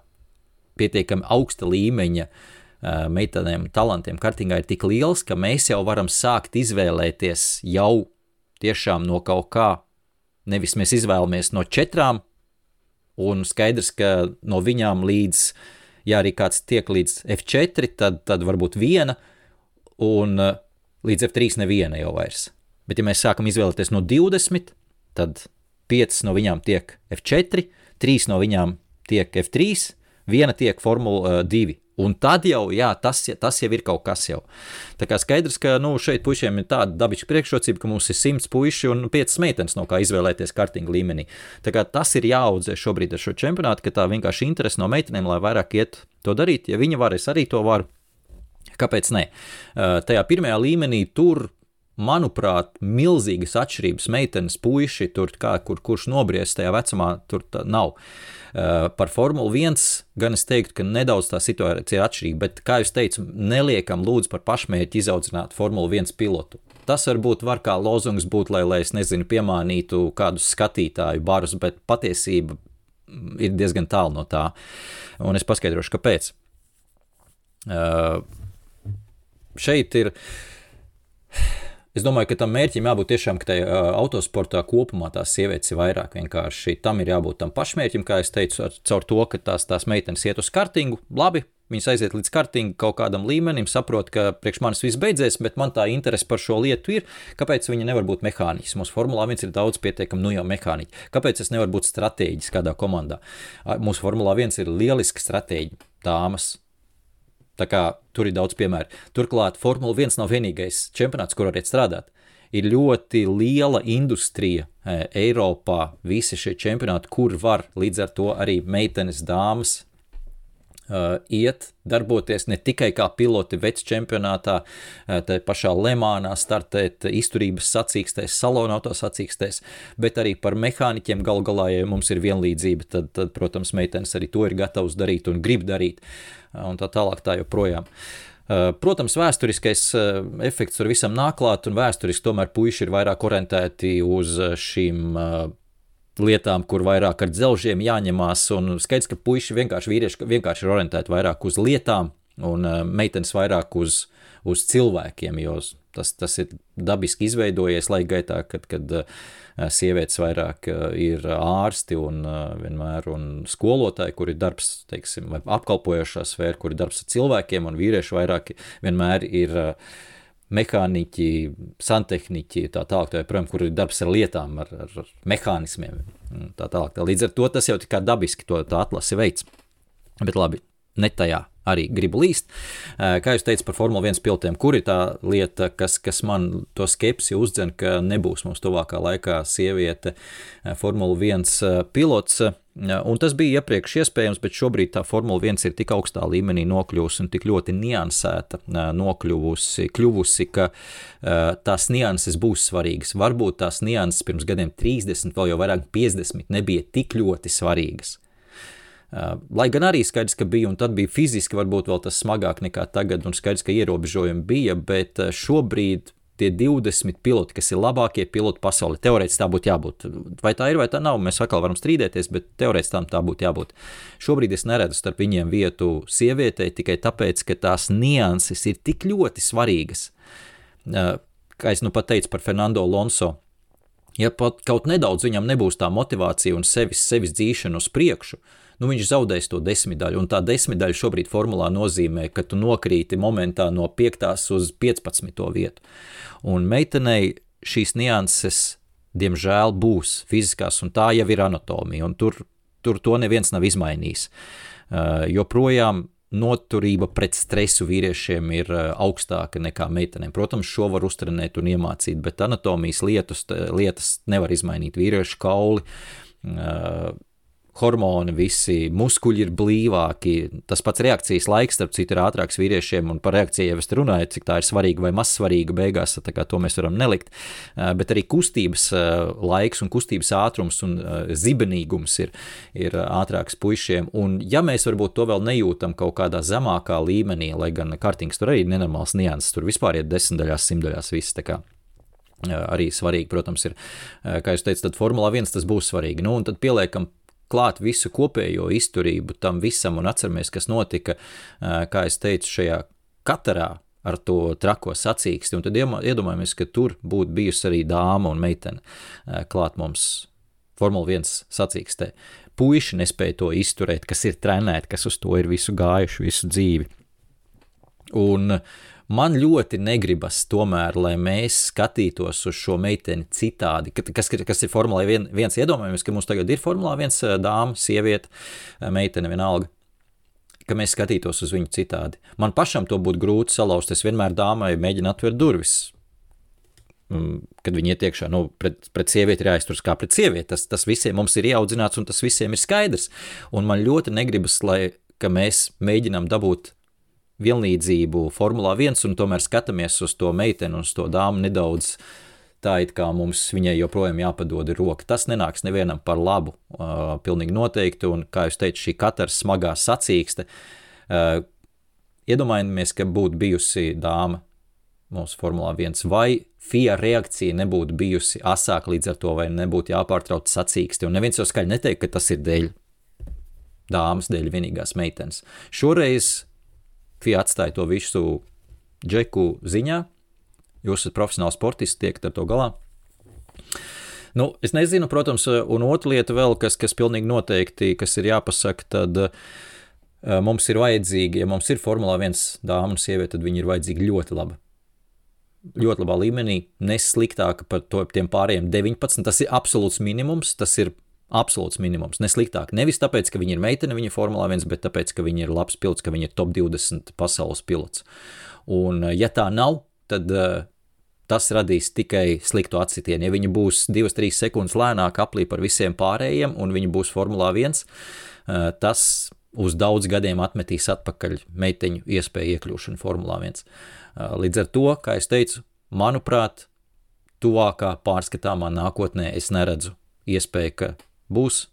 Speaker 1: pietiekami augsta līmeņa meitenēm talantiem kartingā ir tik liels, ka mēs jau varam sākt izvēlēties jau tiešām no kaut kā. Nevis mēs izvēlamies no četrām, un skaidrs, ka no viņām līdz, ja arī kāds tiek līdz F4, tad, tad varbūt viena, un līdz F3 neviena jau vairs. Bet ja mēs sākam izvēlēties no 20, tad 5 no viņām tiek F4, 3 no viņām tiek F3, viena tiek Formula 2. Eh, Un tad jau, jā, tas, tas jau ir kaut kas jau. Tā kā skaidrs, ka nu, šeit puišiem ir tāda dabiska priekšrocība, ka mums ir simts puiši un piecas meitenes, no kā izvēlēties kartinga līmenī. Tā kā tas ir jāaudzē šobrīd ar šo čempionātu, ka tā vienkārši interese no meitenēm, lai vairāk iet to darīt. Ja viņa var, es arī to varu. Kāpēc ne? Eh, tajā pirmajā līmenī tur manuprāt, milzīgas atšķirības meitenes, puiši, tur, kā, kur, kurš nobriest tajā vecumā, tur nav. Uh, par Formuli 1 gan es teiktu, ka nedaudz tā situācija ir atšķirīga, bet, kā jau teicu, neliekam lūdzu par pašmērķi izaudzināt Formuli 1 pilotu. Tas varbūt var kā lozungs būt, lai, lai es nezinu, piemānītu kādus skatītāju barus, bet patiesība ir diezgan tālu no tā. Un es paskaidrošu, kāpēc. Uh, šeit ir. Es domāju, ka tam mērķim jābūt tiešām, ka tajā autosportā kopumā tās sievietes ir vairāk vienkārši. Tam ir jābūt tam pašmērķim, kā es teicu, ar, caur to, ka tās, tās meitenes iet uz kartingu. Labi, viņas aiziet līdz kartingu kaut kādam līmenim, saprot, ka priekš manis viss beidzies, bet man tā interese par šo lietu ir. Kāpēc viņa nevar būt mehāniķis? Mums Formulā 1 ir daudz pietiekami, nu jau mehāniķi. Kāpēc es nevaru būt stratēģis kādā komandā? Mūsu Formulā 1 ir lieliski stratēģi, dāmas Tā kā tur ir daudz piemēru. Turklāt Formula 1 nav vienīgais čempionāts, kur varat strādāt. Ir ļoti liela industrija e, Eiropā, visi šie čempionāti, kur var līdz ar to arī meitenes, dāmas iet, darboties ne tikai kā piloti vecs čempionātā, uh, tā pašā Lemānā startēt izturības sacīkstēs, salona auto sacīkstēs, bet arī par mehāniķiem gal galā, ja mums ir vienlīdzība, tad, tad, protams, meitenes arī to ir gatavs darīt un grib darīt. Uh, un tā tālāk, tā joprojām. Uh, protams, vēsturiskais uh, efekts tur visam nāk klāt, un vēsturiski tomēr puiši ir vairāk orientēti uz uh, šīm lietām, kur vairāk ar dzelžiem jāņemās. Un skaidrs, ka puiši vienkārši vīrieši vienkārši ir orientēti vairāk uz lietām, un meitenes vairāk uz, uz cilvēkiem, jo tas, tas ir dabiski izveidojies laika gaitā, kad, kad Eh, sievietes vairāk eh, ir ārsti un eh, vienmēr un skolotāji, kur ir darbs, teiksim, vai apkalpojošā sfēra, kur ir darbs ar cilvēkiem, un vīrieši vairāk vienmēr ir mehāniķi, santehniķi, tā tālāk, tā joprojām, kur ir darbs ar lietām, ar, ar, ar mehānismiem. Tā tālāk. Tā. Līdz ar to tas jau tikai dabiski to atlasi veids. Bet labi, ne tajā arī gribu līst. Eh, kā jūs teicat par Formule 1 pilotiem, kur ir tā lieta, kas, kas man to skepsi uzdzen, ka nebūs mums tuvākā laikā sieviete eh, Formule 1 eh, pilots? Un tas bija iepriekš iespējams, bet šobrīd tā Formula 1 ir tik augstā līmenī nokļuvusi un tik ļoti niansēta, nokļuvusi, kļuvusi, ka tās nianses būs svarīgas. Varbūt tās nianses pirms gadiem 30, vēl jau vairāk 50 nebija tik ļoti svarīgas. Lai gan arī skaidrs, ka bija, un tad bija fiziski varbūt vēl tas smagāk nekā tagad, un skaidrs, ka ierobežojumi bija, bet šobrīd tie 20 piloti, kas ir labākie piloti pasaulē, teorētiski tā būtu jābūt. Vai tā ir vai tā nav, mēs atkal varam strīdēties, bet teorētiski tam tā būtu jābūt. Šobrīd es neredzu starp viņiem vietu sievietei tikai tāpēc, ka tās nianses ir tik ļoti svarīgas. Kā es nu pat teicu par Fernando Alonso, ja pat kaut nedaudz viņam nebūs tā motivācija un sevis, sevis dzīšana uz priekšu, nu, viņš zaudēs to desmitdaļu. Un tā desmitdaļa šobrīd formulā nozīmē, ka tu nokrīti momentā no 5. uz 15. vietu. Un meitenei šīs nianses, diemžēl, būs fiziskās, un tā jau ir anatomija, un tur, tur to neviens nav izmainījis. Uh, joprojām noturība pret stresu vīriešiem ir augstāka nekā meitenēm. Protams, šo var uztrenēt un iemācīt, bet anatomijas lietus, lietas nevar izmainīt. Vīriešu kauli, hormoni, visi muskuļi ir blīvāki. Tas pats reakcijas laiks, starp citu, ir ātrāks vīriešiem, un par reakciju jau es runāju, cik tā ir svarīga vai maz svarīga beigās, tā kā to mēs varam nelikt. Bet arī kustības laiks un kustības ātrums un zibenīgums ir, ir ātrāks puišiem. Un ja mēs varbūt to vēl nejūtam kaut kādā zemākā līmenī, lai gan kartings tur arī ir nenormāls nianses, tur vispār ir desmitdaļās, simtdaļās viss arī svarīgi, protams, ir, kā jūs teicat, Formula 1 tas būs svarīgi. Nu, un tad pieliekam klāt visu kopējo izturību tam visam un atceramies, kas notika, kā es teicu, šajā katarā ar to trako sacīksti, un tad iedomājamies, ka tur būtu bijusi arī dāma un meitene klāt mums Formula 1 sacīkstē. Puiši nespēja to izturēt, kas ir trenēti, kas uz to ir visu gājuši, visu dzīvi. Un uh, Man ļoti negribas tomēr, lai mēs skatītos uz šo meiteni citādi, kas, kas ir Formula 1. Iedomājamies, ka mums tagad ir Formula 1 eh, dāma, sieviete, eh, meitene vienalga ka mēs skatītos uz viņu citādi. Man pašam to būtu grūti salauzt. Es vienmēr dāmai mēģinu atvērt durvis. Mm, kad viņi iet iekšā, nu, pret, pret sievieti ir jāizturas kā pret sievieti. Tas, tas visiem mums ir ieaudzināts, un tas visiem ir skaidrs. Un man ļoti negribas, lai mēs mēģinām dabūt vienlīdzību Formulā 1 un tomēr skatāmies uz to meiteni un uz to dāmu nedaudz tā, it kā mums viņai joprojām jāpadod roka. Tas nenāks nevienam par labu, uh, pilnīgi noteikti, un, kā jūs teicat, šī katra smagā sacīkste, uh, iedomājamies, ka būtu bijusi dāma mūsu Formulā 1 vai FIA reakcija nebūtu bijusi asāka līdz ar to, vai nebūtu jāpārtrauc sacīksti. Un neviens jau skaļi neteikt, ka tas ir dēļ dāmas, dēļ vienīgās meitenes. Šoreiz FIA atstāja to visu džeku ziņā. Jūs esat profesionāls sportists, tiekat ar to galā. Nu, es nezinu, protams, un otra lieta vēl, kas, kas pilnīgi noteikti, kas ir jāpasaka, tad uh, mums ir vajadzīgi, ja mums ir Formula 1 dāmas un sieviete, tad viņi ir vajadzīgi ļoti labi ļoti labā līmenī, nesliktāka par to, tiem pārējiem 19. Tas ir absolūts minimums. Tas ir absolūts minimums. Nesliktāk. Nevis tāpēc, ka viņi ir meitene, viņa ir Formula 1, bet tāpēc, ka viņi ir labs pilots, ka viņi ir top 20 pasaules pilots. Un, eh, ja tā nav, tad uh, tas radīs tikai sliktu atsitienu. Ja viņi būs 2-3 sekundes lēnāk aplī par visiem pārējiem, un viņi būs Formula 1, uh, eh, tas uz daudz gadiem atmetīs atpakaļ meiteņu iespēju iekļūšanu Formula 1. Līdz ar to, kā jau teicu, manuprāt, tuvākā pārskatāmā nākotnē es neredzu iespēju, ka būs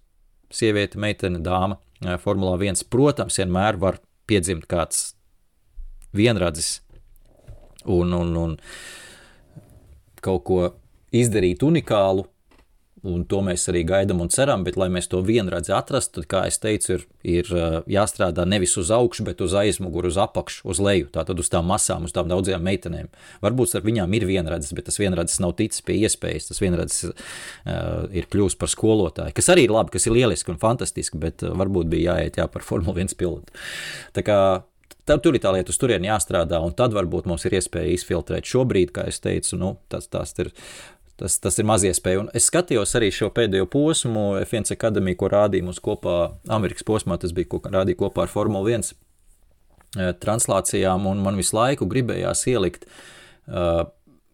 Speaker 1: sieviete, meitene, dāma Formulā 1. Protams, vienmēr var piedzimt kāds vienradzis un, un, un kaut ko izdarīt unikālu, un to mēs arī gaidām un ceram, bet, lai mēs to vienradzi atrastu, tad, kā jau teicu, ir, ir jāstrādā nevis uz augšu, bet uz aizmuguri, uz apakšu, uz leju, tātad uz tām masām, uz tām daudzajām meitenēm. Varbūt ar viņām ir vienradzis, bet tas vienradzis nav ticis pie iespējas, tas vienradzis uh, ir kļuvis par skolotāju, kas arī ir labi, kas ir lieliski un fantastiski, bet varbūt bija jāiet jā par Formule 1 pilotu. Tā kā Tad tur ir tā lieta, uz turieni jāstrādā, un tad varbūt mums ir iespēja izfiltrēt šobrīd, kā es teicu, nu, tas, tas ir Tas, tas ir maz iespēja. Un es skatījos arī šo pēdējo posmu, F1 akadēmiju, ko rādīja mums kopā Amerikas posmā. Tas bija, ko rādīja kopā ar Formuli 1 eh, translācijām, un man visu laiku gribējās ielikt uh,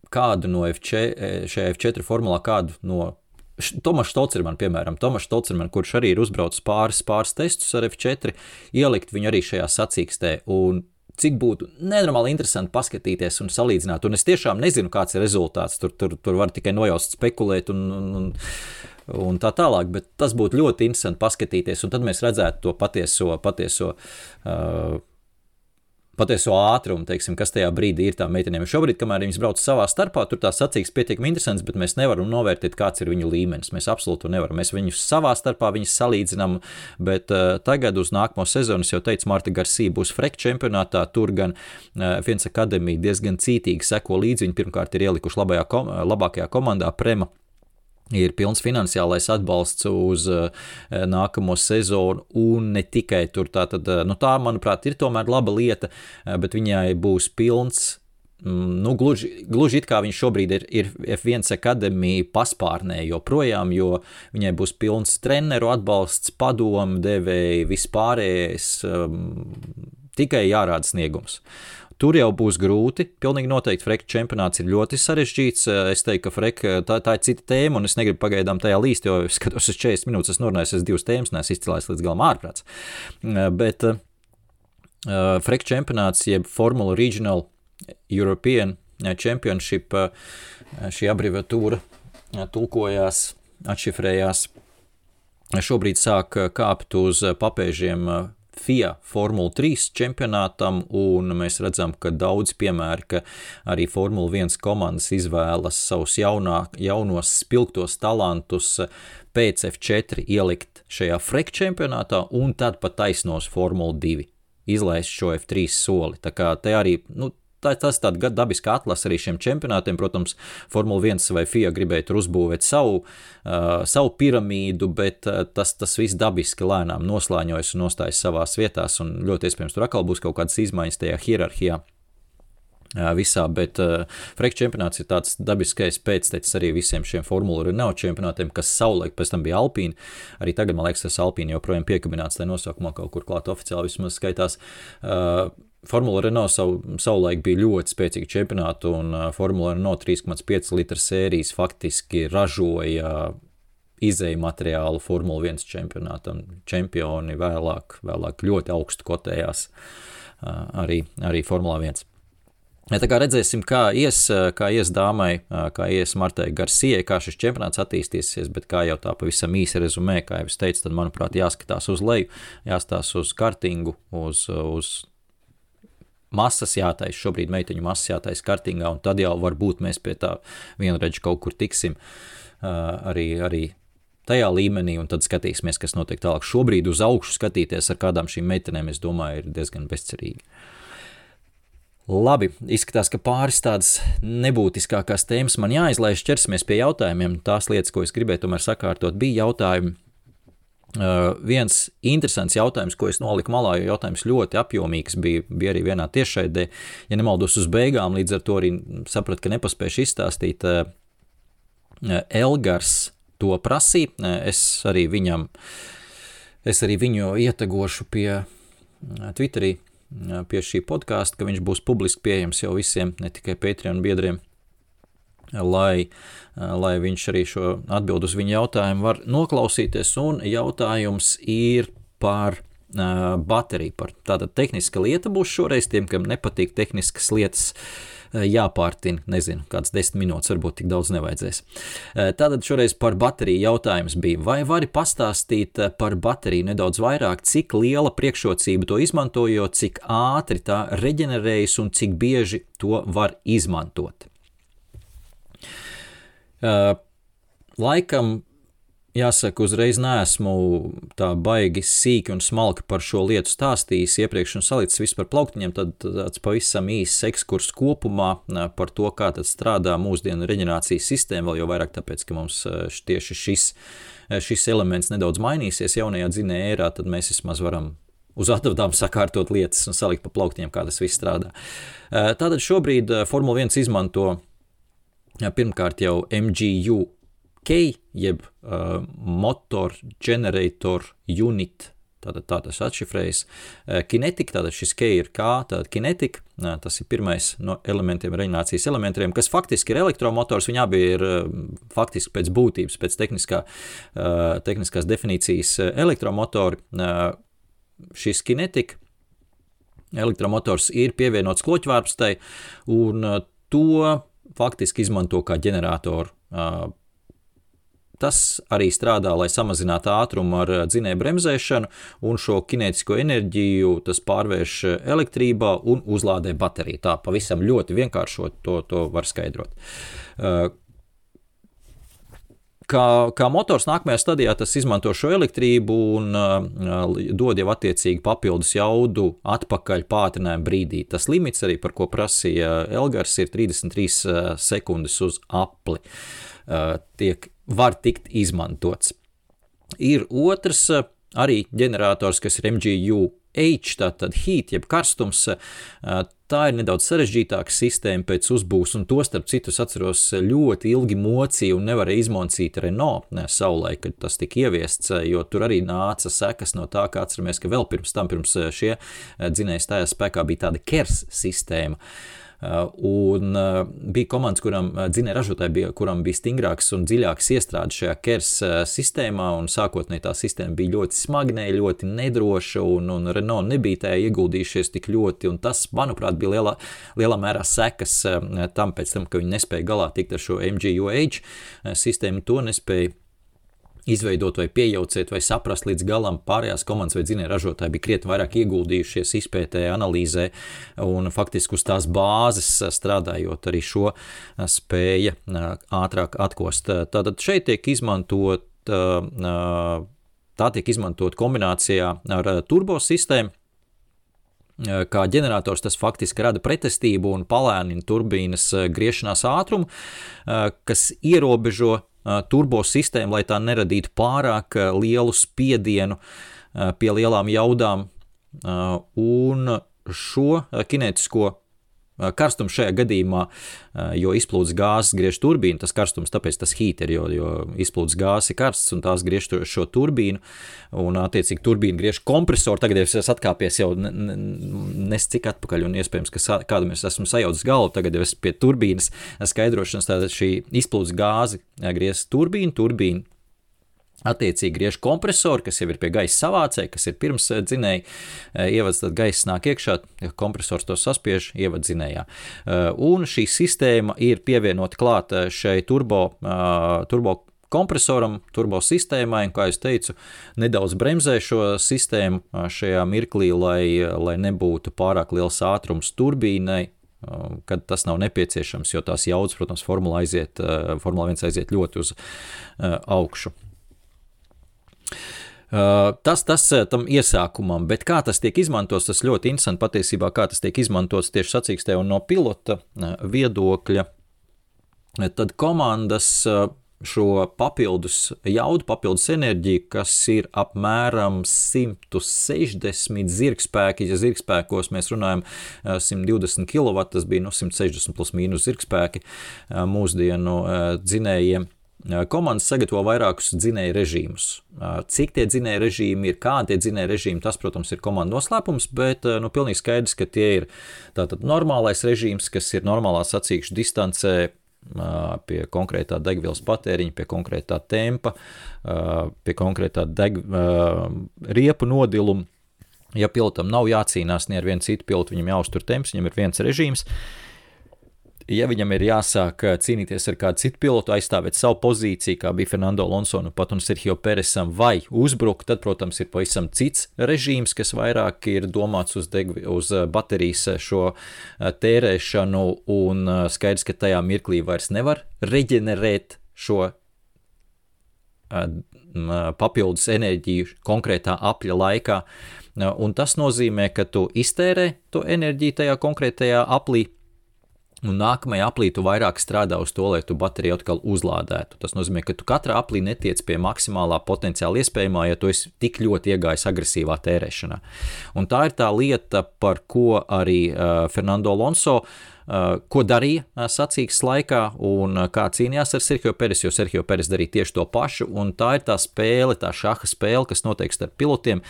Speaker 1: kādu no F4, eh, šajā F4 formulā, kādu no Tomašs Stolcerman, piemēram, Tomašs Stolcerman, kurš arī ir uzbraucis pāris, pāris testus ar F4, ielikt viņu arī šajā sacīkstē. Un cik būtu nenormāli interesanti paskatīties un salīdzināt. Un es tiešām nezinu, kāds ir rezultāts. Tur, tur, tur var tikai nojaust, spekulēt un, un, un, un tā tālāk. Bet tas būtu ļoti interesanti paskatīties, un tad mēs redzētu to patieso, patieso uh, patieso ātrumu, teiksim, kas tajā brīdī ir tām meitenēm. Šobrīd, kamēr viņas brauc savā starpā, tur tās sacīks pietiekami interesants, bet mēs nevaram novērtēt, kāds ir viņu līmenis. Mēs absolūti nevaram. Mēs viņus savā starpā salīdzinām, bet uh, tagad uz nākamo sezonu, jau teicu, Marta Garcija būs frek čempionātā, tur gan uh, viens akadēmija diezgan cītīgi seko līdzi. Viņi pirmkārt ir ielikuši labajā, kom labākajā komandā Prema ir pilns finansiālais atbalsts uz uh, nākamo sezonu, un ne tikai tur. Tātad, uh, nu, tā, manuprāt, ir tomēr laba lieta, uh, bet viņai būs pilns. Mm, nu, gluži, gluži it kā viņš šobrīd ir, ir F1 akadēmija paspārnē joprojām, jo viņai būs pilns treneru atbalsts, padomu devēji, vispārējais, um, tikai jārāda sniegums. Uh, Tur jau būs grūti. Pilnīgi noteikti Freka čempionāts ir ļoti sarežģīts. Es teiktu, ka Freka tā, tā ir cita tēma, un es negribu pagaidām tajā līst, jo es skatos uz 40 minūtes, es norunāju, es divas tēmas neesmu izcēlējis līdz galam ārprāts. Bet uh, Freka čempionāts, jeb Formula Regional European Championship, šī abreviatūra tulkojās, atšifrējās. Šobrīd sāk kāpt uz papēžiem FIA Formula 3 čempionātam, un mēs redzam, ka daudz piemēri, ka arī Formula 1 komandas izvēlas savus jaunā, jaunos spilgtos talantus pēc F4 ielikt šajā frek čempionātā, un tad pat taisnos Formula 2 izlaist šo F3 soli. Tā kā te arī nu, tā, tas tāds dabiski atlases arī šiem čempionātiem. Protams, Formula 1 vai FIA gribēja tur uzbūvēt savu, uh, savu piramīdu, bet uh, tas, tas viss dabiski lēnām noslēņojas un nostājas savās vietās. Un ļoti iespējams, tur atkal būs kaut kādas izmaiņas tajā hierarhijā. Uh, visā, bet uh, Freka čempionāts ir tāds dabiskais pēctecis arī visiem šiem Formula Renault čempionātiem, kas savulaik pēc tam bija Alpīna. Arī tagad, man liekas, tas Alpīna joprojām piekabināts tajā nosaukumā, kaut kur klāt oficiāli vismaz skaitās. Uh, Formula Renault savu, savulaik bija ļoti spēcīga čempionāta, un Formula Renault 3,5 litru sērijas faktiski ražoja izēju materiālu Formula 1 čempionātam. Čempioni vēlāk, vēlāk ļoti augstu kotējās arī, arī Formula 1. Ja tā kā redzēsim, kā ies, kā ies dāmai, kā ies Martai Garcijai, kā šis čempionāts attīstīsies, bet kā jau tā pavisam īsi rezumē, kā jau es teicu, tad, manuprāt, jāskatās uz leju, jāstāsta uz kartingu, uz, uz masas jātaisa, šobrīd meiteņu masas jātaisa kartingā, un tad jau varbūt mēs pie tā vienreiz kaut kur tiksim arī, arī tajā līmenī, un tad skatīsimies, kas notiek tālāk. Šobrīd uz augšu skatīties ar kādām šīm meitenēm, es domāju, ir diezgan bezcerīgi. Labi, izskatās, ka pāris tādas nebūtiskākās tēmas man jāizlaiž. Ķersimies pie jautājumiem. Tās lietas, ko es gribēju tomēr sakārtot, bija jautājumi. Uh, viens interesants jautājums, ko es noliku malā, jo jautājums ļoti apjomīgs bija, bija arī vienā tiešraidē. Ja nemaldos uz beigām, līdz ar to arī sapratu, ka nepaspējuši izstāstīt. Uh, Elgars to prasīja. Es arī viņam, es arī viņu ietegošu pie Twitterī, pie šī podkāsta, ka viņš būs publiski pieejams jau visiem, ne tikai Patreon biedriem. Lai, lai viņš arī šo atbildi uz viņu jautājumu var noklausīties, un jautājums ir par uh, bateriju. Par tāda tehniska lieta būs šoreiz tiem, kam nepatīk tehniskas lietas. Eh, jāpārtina. Nezinu, kāds desmit minūtes, varbūt tik daudz nevajadzēs. Eh, tātad šoreiz par bateriju jautājums bija. Vai vari pastāstīt eh, par bateriju nedaudz vairāk, cik liela priekšrocība to izmantojot, cik ātri tā reģenerējas un cik bieži to var izmantot? Laikam Jāsaka, uzreiz neesmu tā baigi sīki un smalki par šo lietu stāstījis iepriekš un salicis visu par plauktiņiem. Tad tāds pavisam īsts ekskurs kopumā par to, kā strādā mūsdienu reģenerācijas sistēma, vēl jau vairāk tāpēc, ka mums tieši šis, šis elements nedaudz mainīsies jaunajā dzinēja ērā, tad mēs vismaz varam uz atvedām *laughs* sakārtot lietas un salikt pa plauktiņiem, kā tas viss strādā. Tātad šobrīd Formula 1 izmanto pirmkārt jau MGU K, jeb uh, motor generator unit. Tātad tā tas atšifrējas. Kinetika, tātad šis K ir K, tātad kinetika, tas ir pirmais no elementiem, reģionācijas elementiem, kas faktiski ir elektromotors. Viņi abi ir faktiski pēc būtības, pēc tehniskā, tehniskās definīcijas elektromotori. Šis kinetika, elektromotors ir pievienots kloķvārpstai, un to faktiski izmanto kā ģeneratoru. Tas arī strādā, lai samazinātu ātrumu ar dzinēju bremzēšanu, un šo kinētisko enerģiju tas pārvērš elektrībā un uzlādē bateriju. Tā pavisam ļoti vienkāršot to, to var skaidrot. Kā, kā motors nākamajā stadijā tas izmanto šo elektrību un uh, dod jau attiecīgi papildus jaudu atpakaļ pātrinājumu brīdī. Tas limits arī, par ko prasīja Elgars, ir 33 sekundes uz apli. Uh, tiek var tikt izmantots. Ir otrs eh, arī ģenerators, kas ir MGU H, tātad heat, jeb karstums. Eh, tā ir nedaudz sarežģītāka sistēma pēc uzbūves, un to starp citu atceros ļoti ilgi mocīju un nevarēju izmocīt Renault ne, saulē, kad tas tika ieviests, eh, jo tur arī nāca sekas no tā, kā atceramies, ka vēl pirms tam, pirms šie dzinēji stājās spēkā, bija tāda KERS sistēma. Uh, un uh, bija komandas, kuram uh, dzinēja ražotāji, bija, kuram bija stingrāks un dziļāks iestrādes šajā KERS sistēmā, sākotnēji tā sistēma bija ļoti smagnēja, ļoti nedroša, un, un Renault nebija tajā ieguldījušies tik ļoti, tas, manuprāt, bija lielā, lielā mērā sekas tam tam, ka viņi nespēja galā tikt ar šo MGUH sistēmu, to nespēja izveidot vai piejaucēt vai saprast līdz galam. Pārējās komandas vai dzinēja ražotāji bija krietni vairāk ieguldījušies izpētē, analīzē un faktiski uz tās bāzes strādājot arī šo spēja ātrāk atkost. Tātad šeit tiek izmantot, tā tiek izmantot kombinācijā ar turbo sistēmu. Kā ģenerators tas faktiski rada pretestību un palēnina turbīnas griešanās ātrumu, kas ierobežo turbo sistēmu, lai tā neradītu pārāk lielu spiedienu pie lielām jaudām. Un šo kinētisko karstumu šajā gadījumā, jo izplūdes gāzes griež turbīnu, tas karstums, tāpēc tas heat ir, jo, jo izplūdes gāzes ir karsts un tās griež šo turbīnu, un attiecīgi turbīna griež kompresoru. Tagad es esmu atkāpies jau nes cik atpakaļ, un iespējams, ka kādam es esmu sajaucis galvu, tagad es pie turbīnas skaidrošanas, tātad šī izplūdes gāze griež turbīnu, turbīnu Attiecīgi griež kompresori, kas jau ir pie gaisa savācēja, kas ir pirms eh, dzinēja eh, ievads, tad gaisa nāk iekšā, kompresors to saspiež ievad dzinējā. Eh, un šī sistēma ir pievienota klāt šai turbo, turbo kompresoram, turbo sistēmai, un, kā jau teicu, nedaudz bremzē šo sistēmu šajā mirklī, lai, lai nebūtu pārāk liels ātrums turbīnai, kad tas nav nepieciešams, jo tās jaudas, protams, Formula, aiziet, Formula 1 aiziet ļoti uz augšu. Tas, tas tam iesākumam, bet kā tas tiek izmantots, tas ļoti interesanti patiesībā, kā tas tiek izmantots tieši sacīkstē un no pilota viedokļa. Tad komandas šo papildus jaudu, papildus enerģiju, kas ir apmēram 160 zirgspēki. Ja zirgspēkos mēs runājam 120 kW, tas bija no 160 plus mīnus zirgspēki mūsdienu dzinējiem. Komandas sagatavo vairākus dzinēju režīmus. Cik tie dzinēju režīmi ir, kādi tie dzinēju režīmi, tas, protams, ir komandas noslēpums, bet nu, pilnīgi skaidrs, ka tie ir tātad normālais režīms, kas ir normālā sacīkšu distancē pie konkrētā degvielas patēriņa, pie konkrētā tempa, pie konkrētā deg, riepu nodiluma. Ja pilotam nav jācīnās ne ar vienu citu pilotu, viņam jāuztur temps, viņam ir viens režīms. Uh, ja viņam ir jāsāk eh, cīnīties ar kādu citu pilotu, aizstāvēt savu pozīciju, kā bija Fernando Alonso un pat un Sergio Peresam, vai uzbrukt, tad, protams, ir pavisam cits režīms, kas vairāk ir domāts uz, degvi, uz eh, baterijas eh, šo tērēšanu, un skaidrs, ka tajā mirklī vairs nevar reģenerēt šo papildus enerģiju konkrētā apļa laikā. Un tas nozīmē, ka tu iztērē to enerģiju tajā konkrētajā aplī, Un nākamajā aplī tu vairāk strādā uz to, lai tu bateriju atkal uzlādētu. Tas nozīmē, ka tu katrā aplī netiec pie maksimālā potenciāla iespējamā, ja tu esi tik ļoti iegājis agresīvā tērēšanā. Un tā ir tā lieta, par ko arī uh, Fernando Alonso uh, ko darīja eh, sacīkstes laikā un eh, kā cīnījās ar Sergio Peres, jo Sergio Peres darīja tieši to pašu. Tā ir tā spēle, tā šaha spēle, kas notiek starp pilotiem,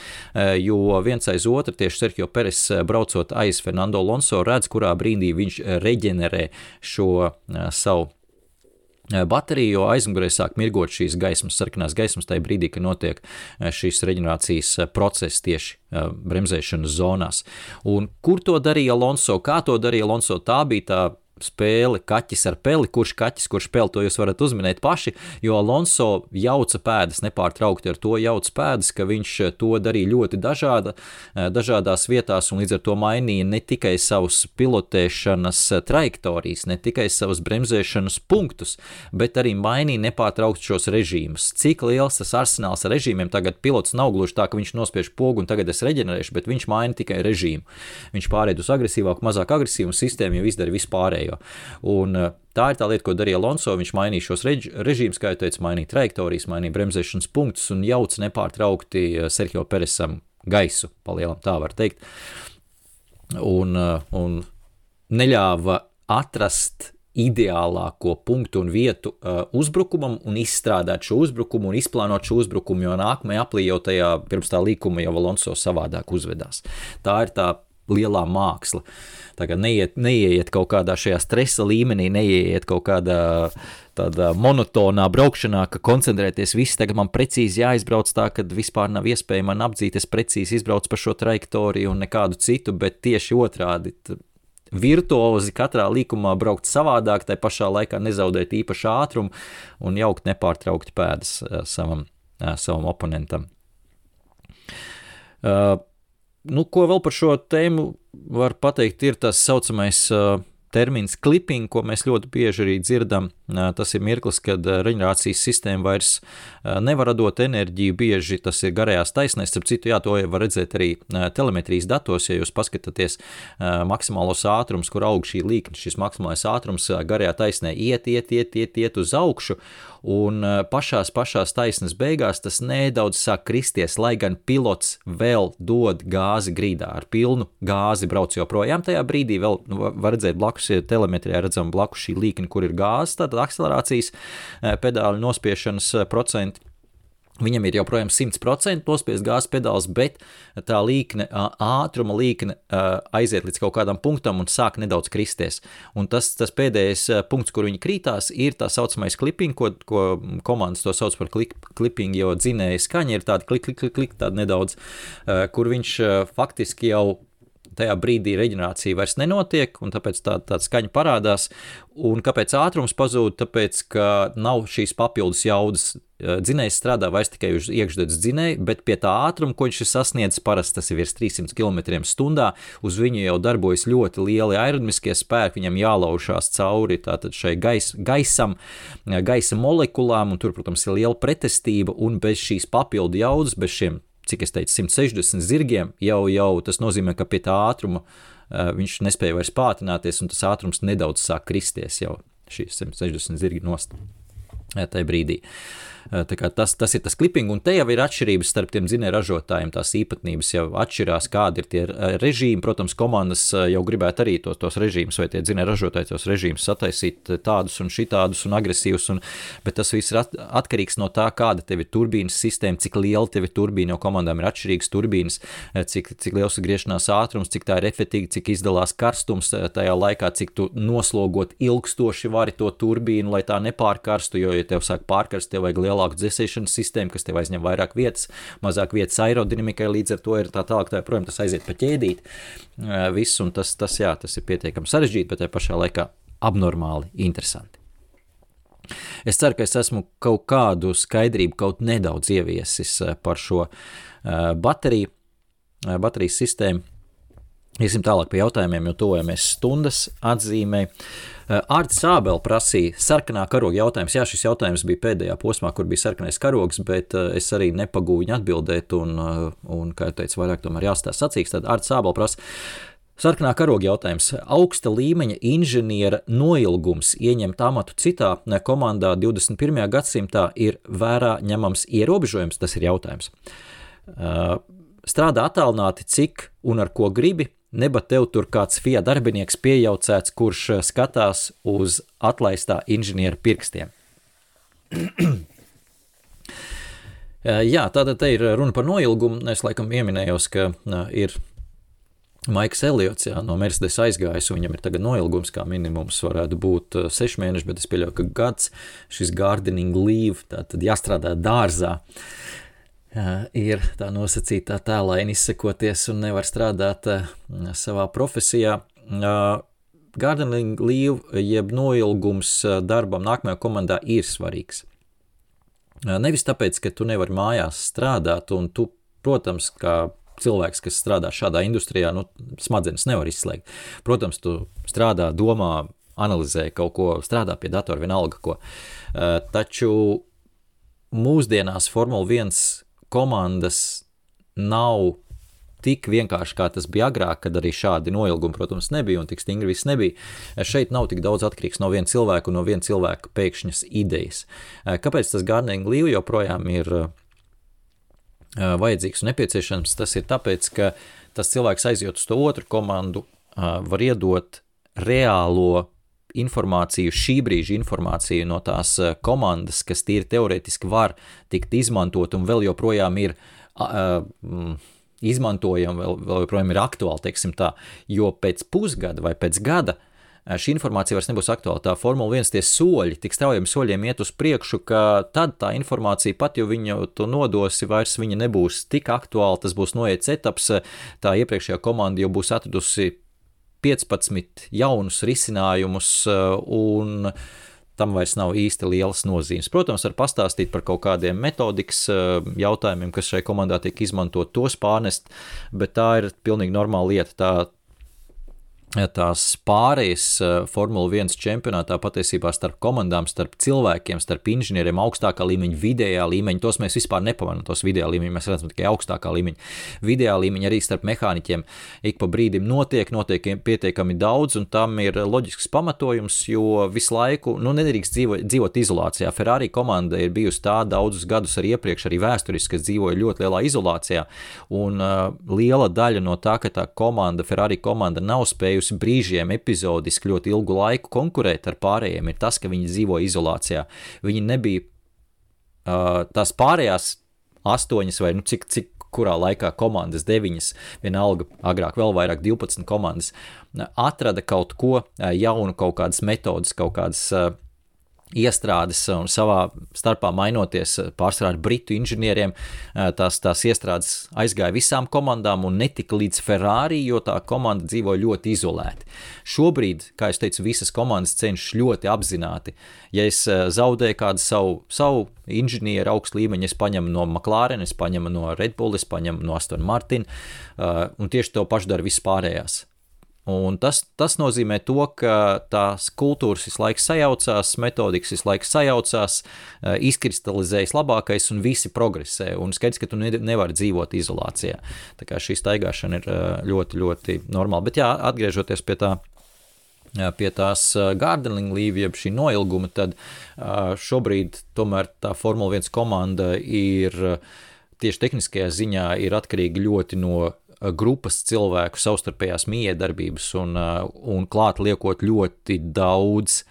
Speaker 1: jo viens aiz otru tieši Sergio Peres braucot aiz Fernando Alonso redz, kurā brīdī viņš reģenerē šo savu Eh, bateriju, jo aizmugurē sāk mirgot šīs gaismas, sarkanās gaismas tajā brīdī, kad notiek eh, šīs reģenerācijas eh, process tieši bremzēšanas zonās. Un kur to darīja Alonso, kā to darīja Alonso, tā bija tā spēle kaķis ar peli, kurš kaķis, kurš peli, to jūs varat uzminēt paši, jo Alonso jauca pēdas nepārtraukti ar to jauca pēdas, ka viņš to darīja ļoti dažāda, eh, dažādās vietās un līdz ar to mainīja ne tikai savus pilotēšanas trajektorijas, ne tikai savus bremzēšanas punktus, bet arī mainīja nepārtraukti šos režīmus. Cik liels tas arsenāls ar režīmiem tagad pilots nav gluži tā, ka viņš nospiež pogu un tagad es reģenerēšu, bet viņš maina tikai režīmu. Viņš pāriet uz agresīvāku, mazāk agresīvu sistēmu, jau izdara vispārējo pārējo. Un, eh, Tā ir tā lieta, ko darīja Alonso. Viņš mainīja šos rež režīmus, kā jau teicu, mainīja trajektorijas, mainīja bremzēšanas punktus un jauc nepārtraukti eh, Sergio Peresam gaisu, palielam tā var teikt. Un, eh, un neļāva atrast ideālāko punktu un vietu uh, uzbrukumam un izstrādāt šo uzbrukumu un izplānot šo uzbrukumu, jo nākamajā aplī jau tajā pirms tā līkuma jau Alonso savādāk uzvedās. Tā ir tā lielā māksla. Neiet, neieiet kaut kādā šajā stresa līmenī, neieiet kaut kādā tādā monotonā braukšanā, ka koncentrēties viss tagad man precīzi jāizbrauc tā, ka vispār nav iespēja man apdzīt, es precīzi izbraucu pa šo trajektoriju un nekādu citu, bet tieši otrādi. Virtuozi katrā līkumā braukt savādāk, tai pašā laikā nezaudēt īpašu ātrumu un jaukt nepārtraukti pēdas uh, savam, uh, savam oponentam. Uh, nu, ko vēl par šo tēmu var pateikt, ir tas saucamais uh, termins clipping, ko mēs ļoti bieži arī dzirdam. Uh, tas ir mirklis, kad uh, reģenerācijas sistēma vairs uh, nevar dot enerģiju. Bieži tas ir garajās taisnēs. Starp citu, jā, to var redzēt arī telemetrijas datos. Ja jūs paskatāties maksimālos ātrums, kur aug šī līkne, šis maksimālais ātrums garajā taisnē iet, iet, iet, iet, iet uz augšu un eh, pašās, pašās taisnas beigās tas nedaudz sāk kristies, lai gan pilots vēl dod gāzi grīdā, ar pilnu gāzi brauc joprojām. Tajā brīdī vēl nu, var redzēt blakus, ja telemetrijā redzam blakus šī līkne, kur ir gāze, tad akcelerācijas eh, pedāļu nospiešanas eh, procenti Viņam ir joprojām 100% nospiests gāzes pedāls, bet tā līkne, ātruma līkne aiziet līdz kaut kādam punktam un sāk nedaudz kristies. Un tas, tas pēdējais punkts, kur viņi krītās, ir tā saucamais clipping, ko, ko komandas to sauc par clipping, jo dzinēja skaņa ir tāda klik, klik, klik, klik tāda nedaudz, kur viņš faktiski jau tajā brīdī reģenerācija vairs nenotiek, un tāpēc tā, tāda skaņa parādās. Un kāpēc ātrums pazūd? Tāpēc, ka nav šīs papildus jaudas. Dzinējs strādā vairs tikai uz iekšzemes dzinēju, bet pie tā ātruma, ko viņš ir sasniedzis, parasti tas ir virs 300 km/h, uz viņu jau darbojas ļoti lieli aerodinamiskie spēki, viņam jālaužās cauri šai gais, gaisam, gaisa molekulām, un tur, protams, ir liela pretestība, un bez šīs papildu jaudas, bez šiem cik es teicu, 160 zirgiem, jau, jau tas nozīmē, ka pie tā ātruma uh, viņš nespēja vairs pātrināties, un tas ātrums nedaudz sāk kristies jau šīs 160 zirgi nost tajā brīdī. Uh, Eh, tas, tas ir tas klipings, un te jau ir atšķirības starp tiem dzinēju ražotājiem. Tās īpatnības jau atšķirās, kādi ir tie eh, režīmi. Protams, komandas eh, jau gribētu arī tos, tos režīmus, vai tie dzinēju ražotāji tos režīmus sataisīt tādus un šitādus un agresīvus, un, bet tas viss ir at, atkarīgs no tā, kāda tev ir turbīnas sistēma, cik liela tev ir turbīna, jo komandām ir atšķirīgas turbīnas, cik, cik liels ir griešanās ātrums, cik tā ir efektīva, cik izdalās karstums tajā laikā, cik tu noslogot ilgstoši vari to turbīnu, lai tā nepārkarstu, jo, ja tev sāk pārkarst, tev vajag lielāku dzēsēšanas sistēmu, kas tev aizņem vairāk vietas, mazāk vietas aerodinamikai, līdz ar to ir tā tālāk, tā projām tas aiziet pa ķēdīt. Viss, un tas, tas, jā, tas ir pietiekami sarežģīti, bet tajā pašā laikā abnormāli interesanti. Es ceru, ka es esmu kaut kādu skaidrību, kaut nedaudz ieviesis par šo bateriju, baterijas sistēmu. Iesim tālāk pie jautājumiem, jo tuvojamies stundas atzīmē. Ārts Sābels prasīja sarkanā karoga jautājums. Jā, šis jautājums bija pēdējā posmā, kur bija sarkanais karogs, bet es arī nepagūju viņu atbildēt, un, un kā jau teicu, vairāk tomēr jāstāsta sacīks. Tad Ārts Sābels prasa. Sarkanā karoga jautājums. Augsta līmeņa inženiera noilgums ieņemt amatu citā komandā 21. gadsimtā ir vērā ņemams ierobežojums? Tas ir jautājums. Strādā attālināti, cik un ar ko gribi, Neba tev tur kāds FIA darbinieks piejaucēts, kurš eh, skatās uz atlaistā inženiera pirkstiem. *clears throat* Eh, jā, tātad te ir runa par noilgumu. Es laikam pieminējos, ka uh, ir Maiks Eliots jā, no Mercedes aizgājis, un viņam ir tagad noilgums, kā minimums varētu būt seši mēneši, bet es pieļauju, ka gads šis gardening leave, tātad jāstrādā dārzā. Uh, ir tā nosacītā tēlaini izsekoties un nevar strādāt savā profesijā. Gardening leave, jeb noilgums darbam nākamajā komandā ir svarīgs. Nevis tāpēc, ka tu nevari mājās strādāt, un tu, protams, kā cilvēks, kas strādā šādā industrijā, nu, smadzenes nevar izslēgt. Protams, tu strādā, domā, analizē kaut ko, strādā pie datora, vienalga ko. Taču mūsdienās Formula 1 komandas nav tik vienkārši, kā tas bija agrāk, kad arī šādi noilgumi, protams, nebija un tik stingri viss nebija. Šeit nav tik daudz atkarīgs no viena cilvēka un no viena cilvēka pēkšņas idejas. Kāpēc tas gardening leave joprojām ir vajadzīgs un nepieciešams? Tas ir tāpēc, ka tas cilvēks aiziet uz to otru komandu, var iedot reālo informāciju, šī brīža informāciju no tās eh, komandas, kas tīri teorētiski var tikt izmantot un vēl joprojām ir uh, izmantojama, vēl, vēl joprojām ir aktuāla, teiksim tā, jo pēc pusgada vai pēc gada eh, šī informācija vairs nebūs aktuāla. Tā Formula 1 tie soļi, tik straujiem soļiem iet uz priekšu, ka tad tā informācija, pat ja viņu to nodosi, vairs viņa nebūs tik aktuāla. Tas būs noiets etaps, tā iepriekšējā komanda jau būs atradusi 15 jaunus risinājumus, uh, un tam vairs nav īsti lielas nozīmes. Protams, var pastāstīt par kaut kādiem metodikas uh, jautājumiem, kas šai komandā tiek izmantot, tos pārnest, bet tā ir pilnīgi normāla lieta. Tā tās pārējas eh, Formule 1 čempionātā patiesībā starp komandām, starp cilvēkiem, starp inženieriem, augstākā līmeņa, vidējā līmeņa. Tos mēs vispār nepamanām, tos vidējā līmeņa. Mēs redzam tikai augstākā līmeņa. Vidējā līmeņa arī starp mehāniķiem ik pa brīdim notiek, notiek pietiekami daudz, un tam ir loģisks pamatojums, jo visu laiku nu, nedrīkst dzīvo, dzīvot izolācijā. Ferrari komanda ir bijusi tā daudzus gadus arī iepriekš, arī vēsturiski, kas dzīvoja ļoti lielā izolācijā, un uh, liela daļa no tā, ka tā komanda, Ferrari komanda nav spējusi bijusi brīžiem epizodiski ļoti ilgu laiku konkurēt ar pārējiem, ir tas, ka viņi dzīvo izolācijā. Viņi nebija uh, tās pārējās astoņas vai nu cik, cik kurā laikā komandas, deviņas, vienalga, agrāk vēl vairāk, 12 komandas, atrada kaut ko jaunu, kaut kādas metodas, kaut kādas iestrādes un savā starpā mainoties pārsvarā ar britu inženieriem. Tās, tās iestrādes aizgāja visām komandām un netika līdz Ferrari, jo tā komanda dzīvo ļoti izolēti. Šobrīd, kā jau teicu, visas komandas cenšas ļoti apzināti. Ja es zaudēju kādu savu, savu inženieru augstu līmeņu, es paņemu no McLaren, es paņemu no Red Bull, es paņemu no Aston Martin, un tieši to pašu dara vispārējās. Un tas, tas nozīmē to, ka tās kultūras visu laiku sajaucās, metodikas visu laiku sajaucās, eh, izkristalizējas labākais un visi progresē. Un skaidrs, ka tu nevari dzīvot izolācijā. Tā kā šī staigāšana ir eh, ļoti, ļoti normāla. Bet jā, atgriežoties pie tā pie tās gardening līnijas, jeb šī noilguma, tad šobrīd tomēr tā Formula 1 komanda ir tieši tehniskajā ziņā atkarīga ļoti no grupas cilvēku savstarpējās miedarbības un, un klāt liekot ļoti daudz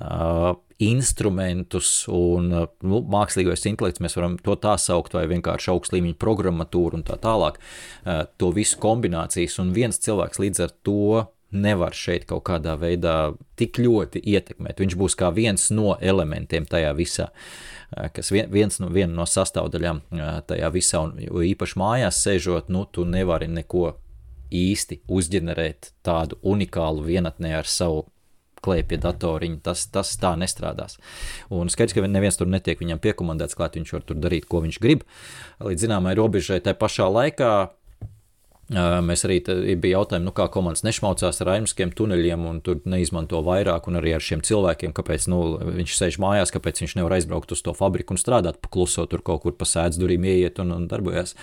Speaker 1: uh, instrumentus un nu, mākslīgais intelekts, mēs varam to tā saukt, vai vienkārši augsts līmeņa programmatūru un tā tālāk. Uh, to visu kombinācijas, un viens cilvēks līdz ar to nevar šeit kaut kādā veidā tik ļoti ietekmēt. Viņš būs kā viens no elementiem tajā visā. Uh, kas viens no, viena no sastāvdaļām eh, tajā visā, un īpaši mājās sēžot, nu, tu nevari neko īsti uzģenerēt tādu unikālu vienatnē ar savu klēpja datoriņu. Tas, tas tā nestrādās. Un skaidrs, ka neviens tur netiek viņam piekomandēts klāt, viņš var tur darīt, ko viņš grib. Līdz zināmai robežai, tajā pašā laikā Mēs arī bija jautājumi, nu, kā komandas nešmaucās ar aizmiskiem tuneļiem un tur neizmanto vairāk, un arī ar šiem cilvēkiem, kāpēc nu, viņš sēž mājās, kāpēc viņš nevar aizbraukt uz to fabriku un strādāt pa kluso, tur kaut kur pa sēdz durvīm ieiet un, un darbojas.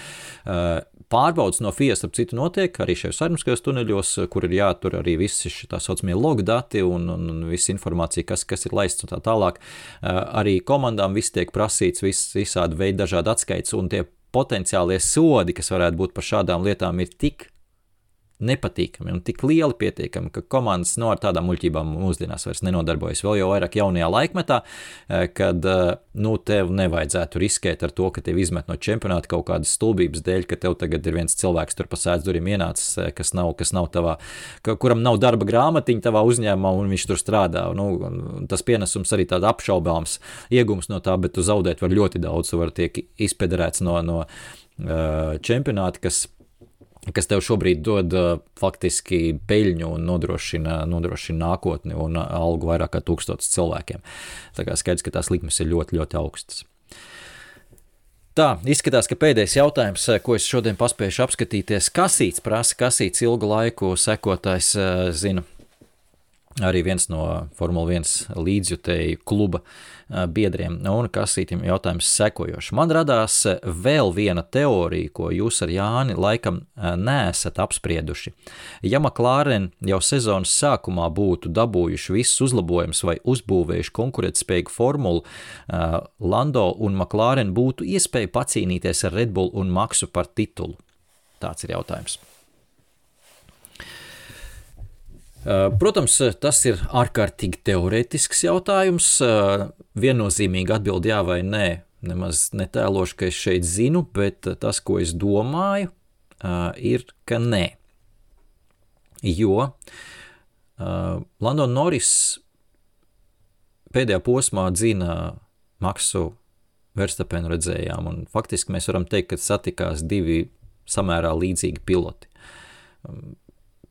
Speaker 1: Pārbaudas no FIAS, ap citu, notiek arī šajos aizmiskajos tuneļos, kur ir jātur arī visi tā saucamie log dati un, un, un visa informācija, kas, kas ir laists un tā tālāk. Arī komandām viss tiek prasīts, vis, visādi veidi dažādi atskaits, un tie potenciālie sodi, kas varētu būt par šādām lietām, ir tik nepatīkami un tik lieli pietiekami, ka komandas no ar tādām muļķībām mūsdienās vairs nenodarbojas. Vēl jau vairāk jaunajā laikmetā, eh, kad eh, nu, tev nevajadzētu riskēt ar to, ka tev izmet no čempionāta kaut kādas stulbības dēļ, ka tev tagad ir viens cilvēks tur pa sēdz durvīm ienācis, eh, kas nav, kas nav tavā, kuram nav darba grāmatiņa tavā uzņēmumā un viņš tur strādā. Nu, tas pienesums arī tāds apšaubāms iegums no tā, bet tu zaudēt var ļoti daudz, tu var tiek izpederēts no, no čempionāta, kas kas tev šobrīd dod uh, faktiski peļņu un nodrošina, nodrošina nākotni un uh, algu vairāk kā tūkstotis cilvēkiem. Tā kā skaidrs, ka tās likmes ir ļoti, ļoti augstas. Tā izskatās, ka pēdējais jautājums, uh, ko es šodien paspēju apskatīties, kasīts prasa, kasīts ilgu laiku sekotājs, zinu, arī viens no Formule 1 līdzjutēju kluba biedriem. Un kasītim jautājums sekojošs. Man radās vēl viena teorija, ko jūs ar Jāni laikam neesat apsprieduši. Ja McLaren jau sezonas sākumā būtu dabūjuši visus uzlabojumus vai uzbūvējuši konkurētspējīgu formulu, Lando un McLaren būtu iespēja pacīnīties ar Red Bull un Maksu par titulu. Tāds ir jautājums. Protams, tas ir ārkārtīgi teorētisks jautājums. Eh, viennozīmīgi atbild jā vai nē. Nemaz netēlošu, ka es šeit zinu, bet tas, ko es domāju, eh, ir, ka nē. Jo London Norris pēdējā posmā dzina Maksu Verstapenu redzējām, un faktiski mēs varam teikt, ka satikās divi samērā līdzīgi piloti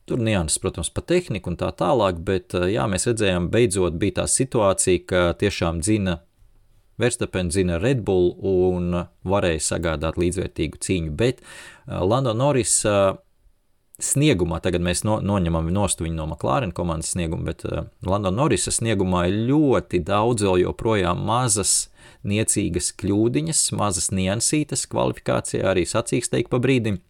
Speaker 1: Tur nianses, protams, pa tehniku un tā tālāk, bet eh, jā, mēs redzējām, beidzot bija tā situācija, ka tiešām dzina Verstappen zina Red Bull un varēja sagādāt līdzvērtīgu cīņu, bet eh, Lando Norris eh, sniegumā, tagad mēs no, noņemam nost viņu no McLaren komandas snieguma, bet Lando Norrisa sniegumā ir ļoti daudz vēl joprojām mazas niecīgas kļūdiņas, mazas niansītas kvalifikācijā, arī sacīksteik pa brīdim,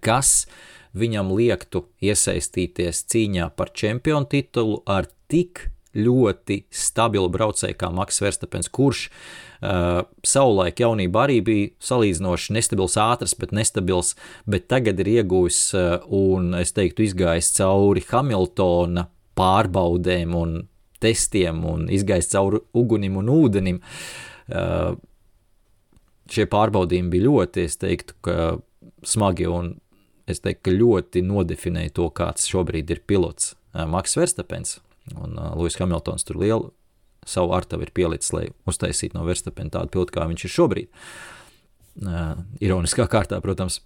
Speaker 1: kas uh, viņam liektu iesaistīties cīņā par čempionu titulu ar tik ļoti stabilu braucēju kā Maks Verstapens, kurš uh, savulaik jaunībā arī bija salīdzinoši nestabils, ātrs, bet nestabils, bet tagad ir ieguvis uh, un, es teiktu, izgājis cauri Hamiltona pārbaudēm un testiem un izgājis cauri ugunim un ūdenim. Uh, šie pārbaudījumi bija ļoti, es teiktu, smagi un es teiktu, ļoti nodefinēja to, kāds šobrīd ir pilots Maks Verstapens un Lūsis Hamiltons tur lielu savu artavu ir pielicis, lai uztaisītu no Verstapena tādu pilotu, kā viņš ir šobrīd. Uh, ironiskā *laughs* kārtā, protams,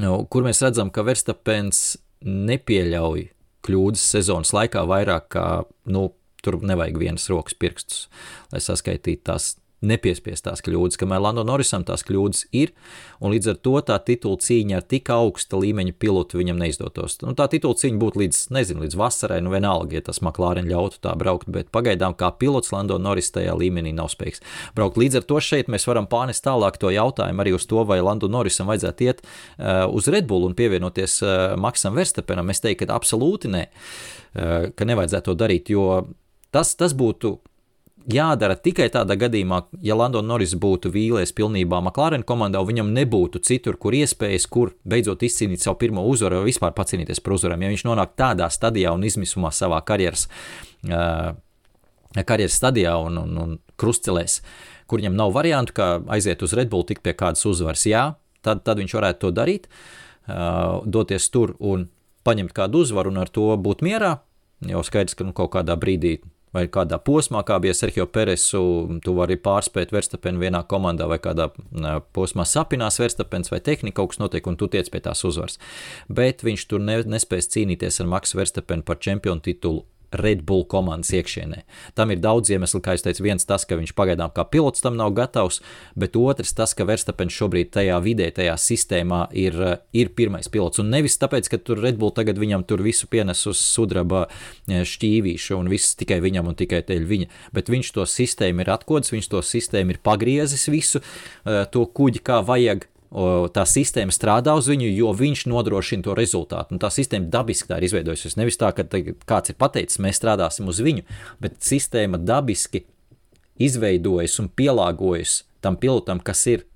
Speaker 1: nu, kur mēs redzam, ka Verstapens nepieļauj kļūdas sezonas laikā vairāk kā, nu, tur nevajag vienas rokas pirkstus, lai saskaitītu tās nepiespiestās kļūdas, kamēr Lando Norrisam tās kļūdas ir, un līdz ar to tā titula cīņa ar tik augsta līmeņa pilotu viņam neizdotos. Nu, tā titula cīņa būtu līdz, nezinu, līdz vasarai, nu vienalga, ja tas McLaren ļautu tā braukt, bet pagaidām kā pilots Lando Norris tajā līmenī nav spējīgs braukt. Līdz ar to šeit mēs varam pārnest tālāk to jautājumu arī uz to, vai Lando Norrisam vajadzētu iet uh, uz Red Bull un pievienoties uh, Maksam Verstapenam. Es teiktu, ka absolūti nē, uh, ka nevajadzētu to darīt, jo tas, tas būtu jādara tikai tādā gadījumā, ja Lando Norris būtu vīlies pilnībā McLaren komandā, viņam nebūtu citur, kur iespējas, kur beidzot izcīnīt savu pirmo uzvaru vai vispār pacīnīties par uzvarām. Ja viņš nonāk tādā stadijā un izmisumā savā karjeras, uh, karjeras stadijā un, un, un krustcelēs, kur viņam nav variantu, kā aiziet uz Red Bull, tikt pie kādas uzvaras, jā, tad, tad viņš varētu to darīt, uh, doties tur un paņemt kādu uzvaru un ar to būt mierā. Jau skaidrs, ka nu, kaut kādā brīdī vai kādā posmā, kā bija Sergio Peresu, tu vari pārspēt Verstapenu vienā komandā, vai kādā posmā sapinās Verstapens, vai tehnika kaut kas notiek, un tu tiec pie tās uzvaras. Bet viņš tur ne, nespēs cīnīties ar Maksu Verstapenu par čempionu titulu Red Bull komandas iekšienē. Tam ir daudz iemeslu, kā jau teicu, viens tas, ka viņš pagaidām kā pilots tam nav gatavs, bet otrs tas, ka Verstapens šobrīd tajā vidē, tajā sistēmā ir, ir pirmais pilots. Un nevis tāpēc, ka tur Red Bull tagad viņam tur visu pienes uz sudraba e, šķīvīšu un viss tikai viņam un tikai teļ viņa, bet viņš to sistēmu ir atkodis, viņš to sistēmu ir pagriezis visu e, to kuģi kā vajag tā sistēma strādā uz viņu, jo viņš nodrošina to rezultātu. Un tā sistēma dabiski tā ir izveidojusies. Nevis tā, ka kāds ir pateicis, mēs strādāsim uz viņu, bet sistēma dabiski izveidojas un pielāgojas tam pilotam, kas ir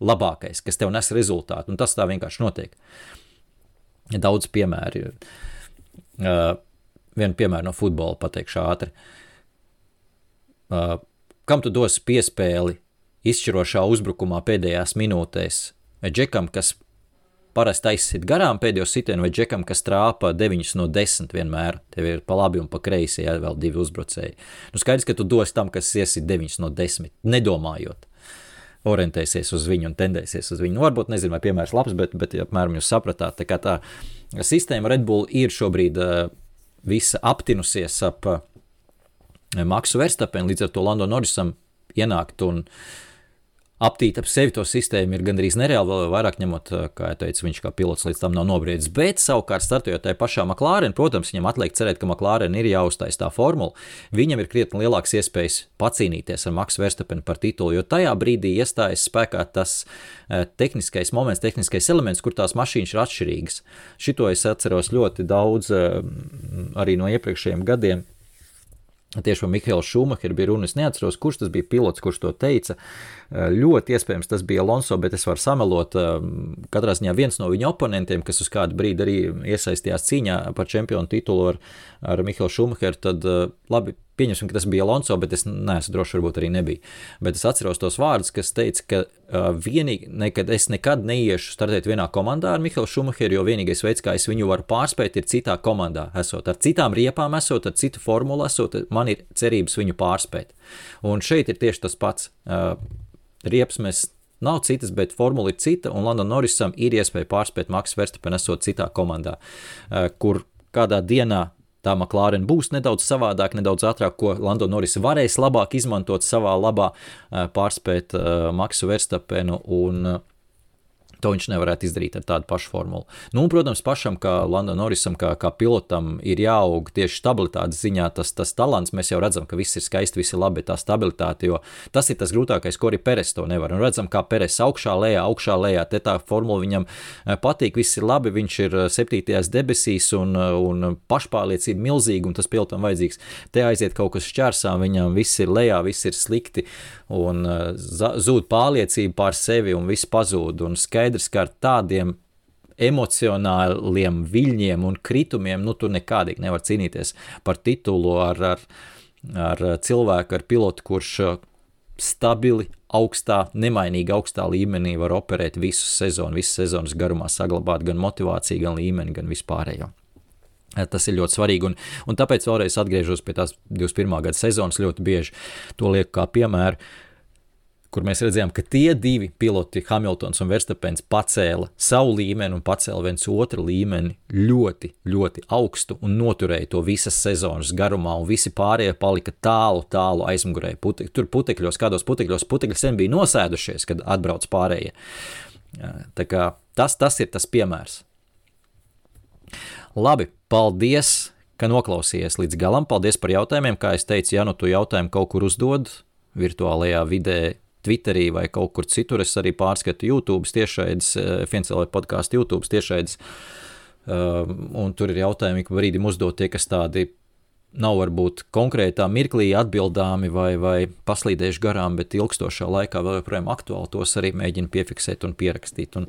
Speaker 1: labākais, kas tev nes rezultātu. Un tas tā vienkārši notiek. Daudz piemēru. Uh, vienu piemēru no futbola pateikšu ātri. Uh, kam tu dosi piespēli izšķirošā uzbrukumā pēdējās minūtēs vai džekam, kas parasti aizsit garām pēdējo sitienu, vai džekam, kas trāpa 9 no 10 vienmēr. Tev ir pa labi un pa kreisi, ja vēl divi uzbrucēji. Nu, skaidrs, ka tu dos tam, kas iesit 9 no 10, nedomājot. Orientēsies uz viņu un tendēsies uz viņu. Nu, varbūt nezinu, vai piemērs labs, bet, bet apmēram jūs sapratāt. Tā kā tā sistēma Red Bull ir šobrīd uh, visa aptinusies ap uh, Maksu Verstapenu, līdz ar to Lando Norrisam ienākt un uh, aptīt ap sevi to sistēmu ir gandrīz nereāli, vēl vairāk ņemot, kā jau teicu, viņš kā pilots līdz tam nav nobriedis. Bet savukārt, startojot tajā pašā McLaren, protams, viņam atliek cerēt, ka McLaren ir jāuztais tā formula. Viņam ir krietni lielāks iespējas pacīnīties ar Maksu Verstapenu par titulu, jo tajā brīdī iestājas spēkā tas tehniskais moments, tehniskais elements, kur tās mašīnas ir atšķirīgas. Šito es atceros ļoti daudz arī no iepriekšējiem gadiem Tieši par Mihālu Šumacheru bija runa. Es neatceros, kurš tas bija pilots, kurš to teica. Eh, ļoti iespējams, tas bija Alonso, bet es varu samelot. Eh, katrā ziņā viens no viņa oponentiem, kas uz kādu brīdi arī iesaistījās cīņā par čempionu titulu ar, ar Mihālu Šumacheru, tad eh, labi Pieņemsim, ka tas bija Alonso, bet es neesmu drošs, varbūt arī nebija. Bet es atceros tos vārdus, kas teica, ka uh, vienīgi, nekad, es nekad neiešu startēt vienā komandā ar Mihālu Šumacheru, jo vienīgais veids, kā es viņu varu pārspēt, ir citā komandā. Esot ar citām riepām, esot ar citu formulu, esot, man ir cerības viņu pārspēt. Un šeit ir tieši tas pats. Uh, riepas mēs nav citas, bet formula ir cita, un London Norrisam ir iespēja pārspēt Maksu Verstapenu esot citā komandā, uh, kur kādā dienā tā McLaren būs nedaudz savādāk, nedaudz ātrāk, ko Lando Norris varēs labāk izmantot savā labā, pārspēt Maksu Verstapenu un To viņš nevarētu izdarīt ar tādu pašu formulu. Nu, un, protams, pašam, kā Landa Norrisam, kā, kā pilotam, ir jāaug tieši stabilitātes ziņā. Tas, tas talants, mēs jau redzam, ka viss ir skaisti, viss ir labi, tā stabilitāte, jo tas ir tas grūtākais, ko arī Peres to nevar. Un redzam, kā Peres augšā, lejā, augšā, lejā. Te tā formula viņam eh, patīk, viss ir labi, viņš ir eh, septītajās debesīs un, eh, un pašpārliecība milzīga, un tas pilotam vajadzīgs. Te aiziet kaut kas šķērsām, viņam viss ir lejā, viss ir slikti, un zūd pārliecība pār sevi, un viss pazūd. Un skaidrs, ka ar tādiem emocionāliem viļņiem un kritumiem, nu, tur nekādīgi nevar cīnīties par titulu ar, ar, ar cilvēku, ar pilotu, kurš uh, stabili, augstā, nemainīgi augstā līmenī var operēt visu sezonu, visu sezonas garumā, saglabāt gan motivāciju, gan līmeni, gan vispārējo. Tas ir ļoti svarīgi, un, un tāpēc vēlreiz atgriežos pie tās 21. gada sezonas. Ļoti bieži to lieku kā piemēru, kur mēs redzējām, ka tie divi piloti, Hamiltons un Verstapens, pacēla savu līmeni un pacēla viens otru līmeni ļoti, ļoti augstu un noturēja to visas sezonas garumā, un visi pārējie palika tālu, tālu aizmugurē. Pute, tur putekļos, kādos putekļos putekļi sen bija nosēdušies, kad atbrauc pārējie. Tā kā tas, tas ir tas piemērs. Labi, paldies, ka noklausījies līdz galam. Paldies par jautājumiem. Kā jau teicu, ja nu tu jautājumu kaut kur uzdod virtuālajā vidē, Twitterī vai kaut kur citur, es arī pārskatu YouTube tiešraides, eh, Fiencelē podkāstu YouTube tiešraides. Um, un tur ir jautājumi, ka brīdim uzdot tie, kas tādi nav varbūt konkrētā mirklī atbildāmi vai, vai paslīdējuši garām, bet ilgstošā laikā vēl joprojām aktuāli, tos arī mēģinu piefiksēt un pierakstīt un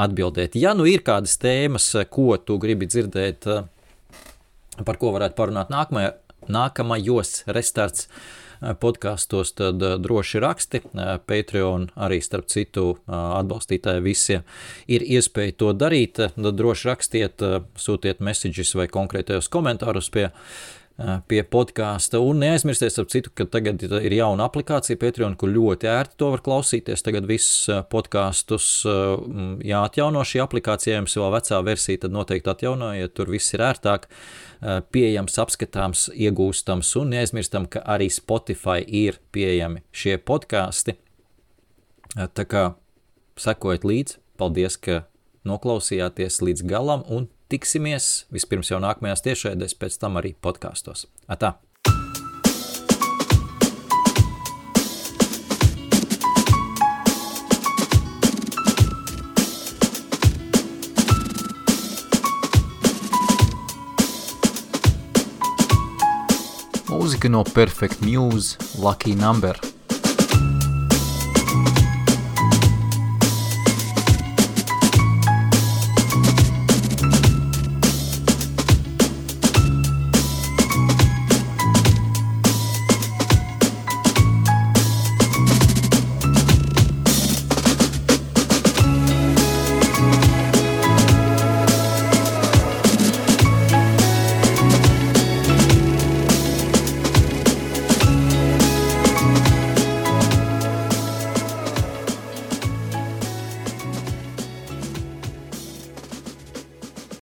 Speaker 1: atbildēt. Ja nu ir kādas tēmas, ko tu gribi dzirdēt, eh, par ko varētu parunāt nākamajā, nākamajos restarts eh, podkāstos, tad eh, droši raksti. Patreon arī starp citu atbalstītāji visiem ir iespēja to darīt. Tad droši rakstiet, sūtiet messages vai konkrētajos komentārus pie pie podkāsta. Un neaizmirstiet, ap citu, ka tagad ir jauna aplikācija Patreon, kur ļoti ērti to var klausīties. Tagad visus podkāstus jāatjauno šī aplikācija, jums vēl vecā versija, tad noteikti atjaunojiet, tur viss ir ērtāk, pieejams, apskatāms, iegūstams, un neaizmirstam, ka arī Spotify ir pieejami šie podkāsti. Tā kā sekojiet līdzi, paldies, ka noklausījāties līdz galam un tiksimies vispirms jau nākamajās tiešraidēs, pēc tam arī podkāstos. Atā!
Speaker 2: Mūzika no Perfect Muse, Lucky Number.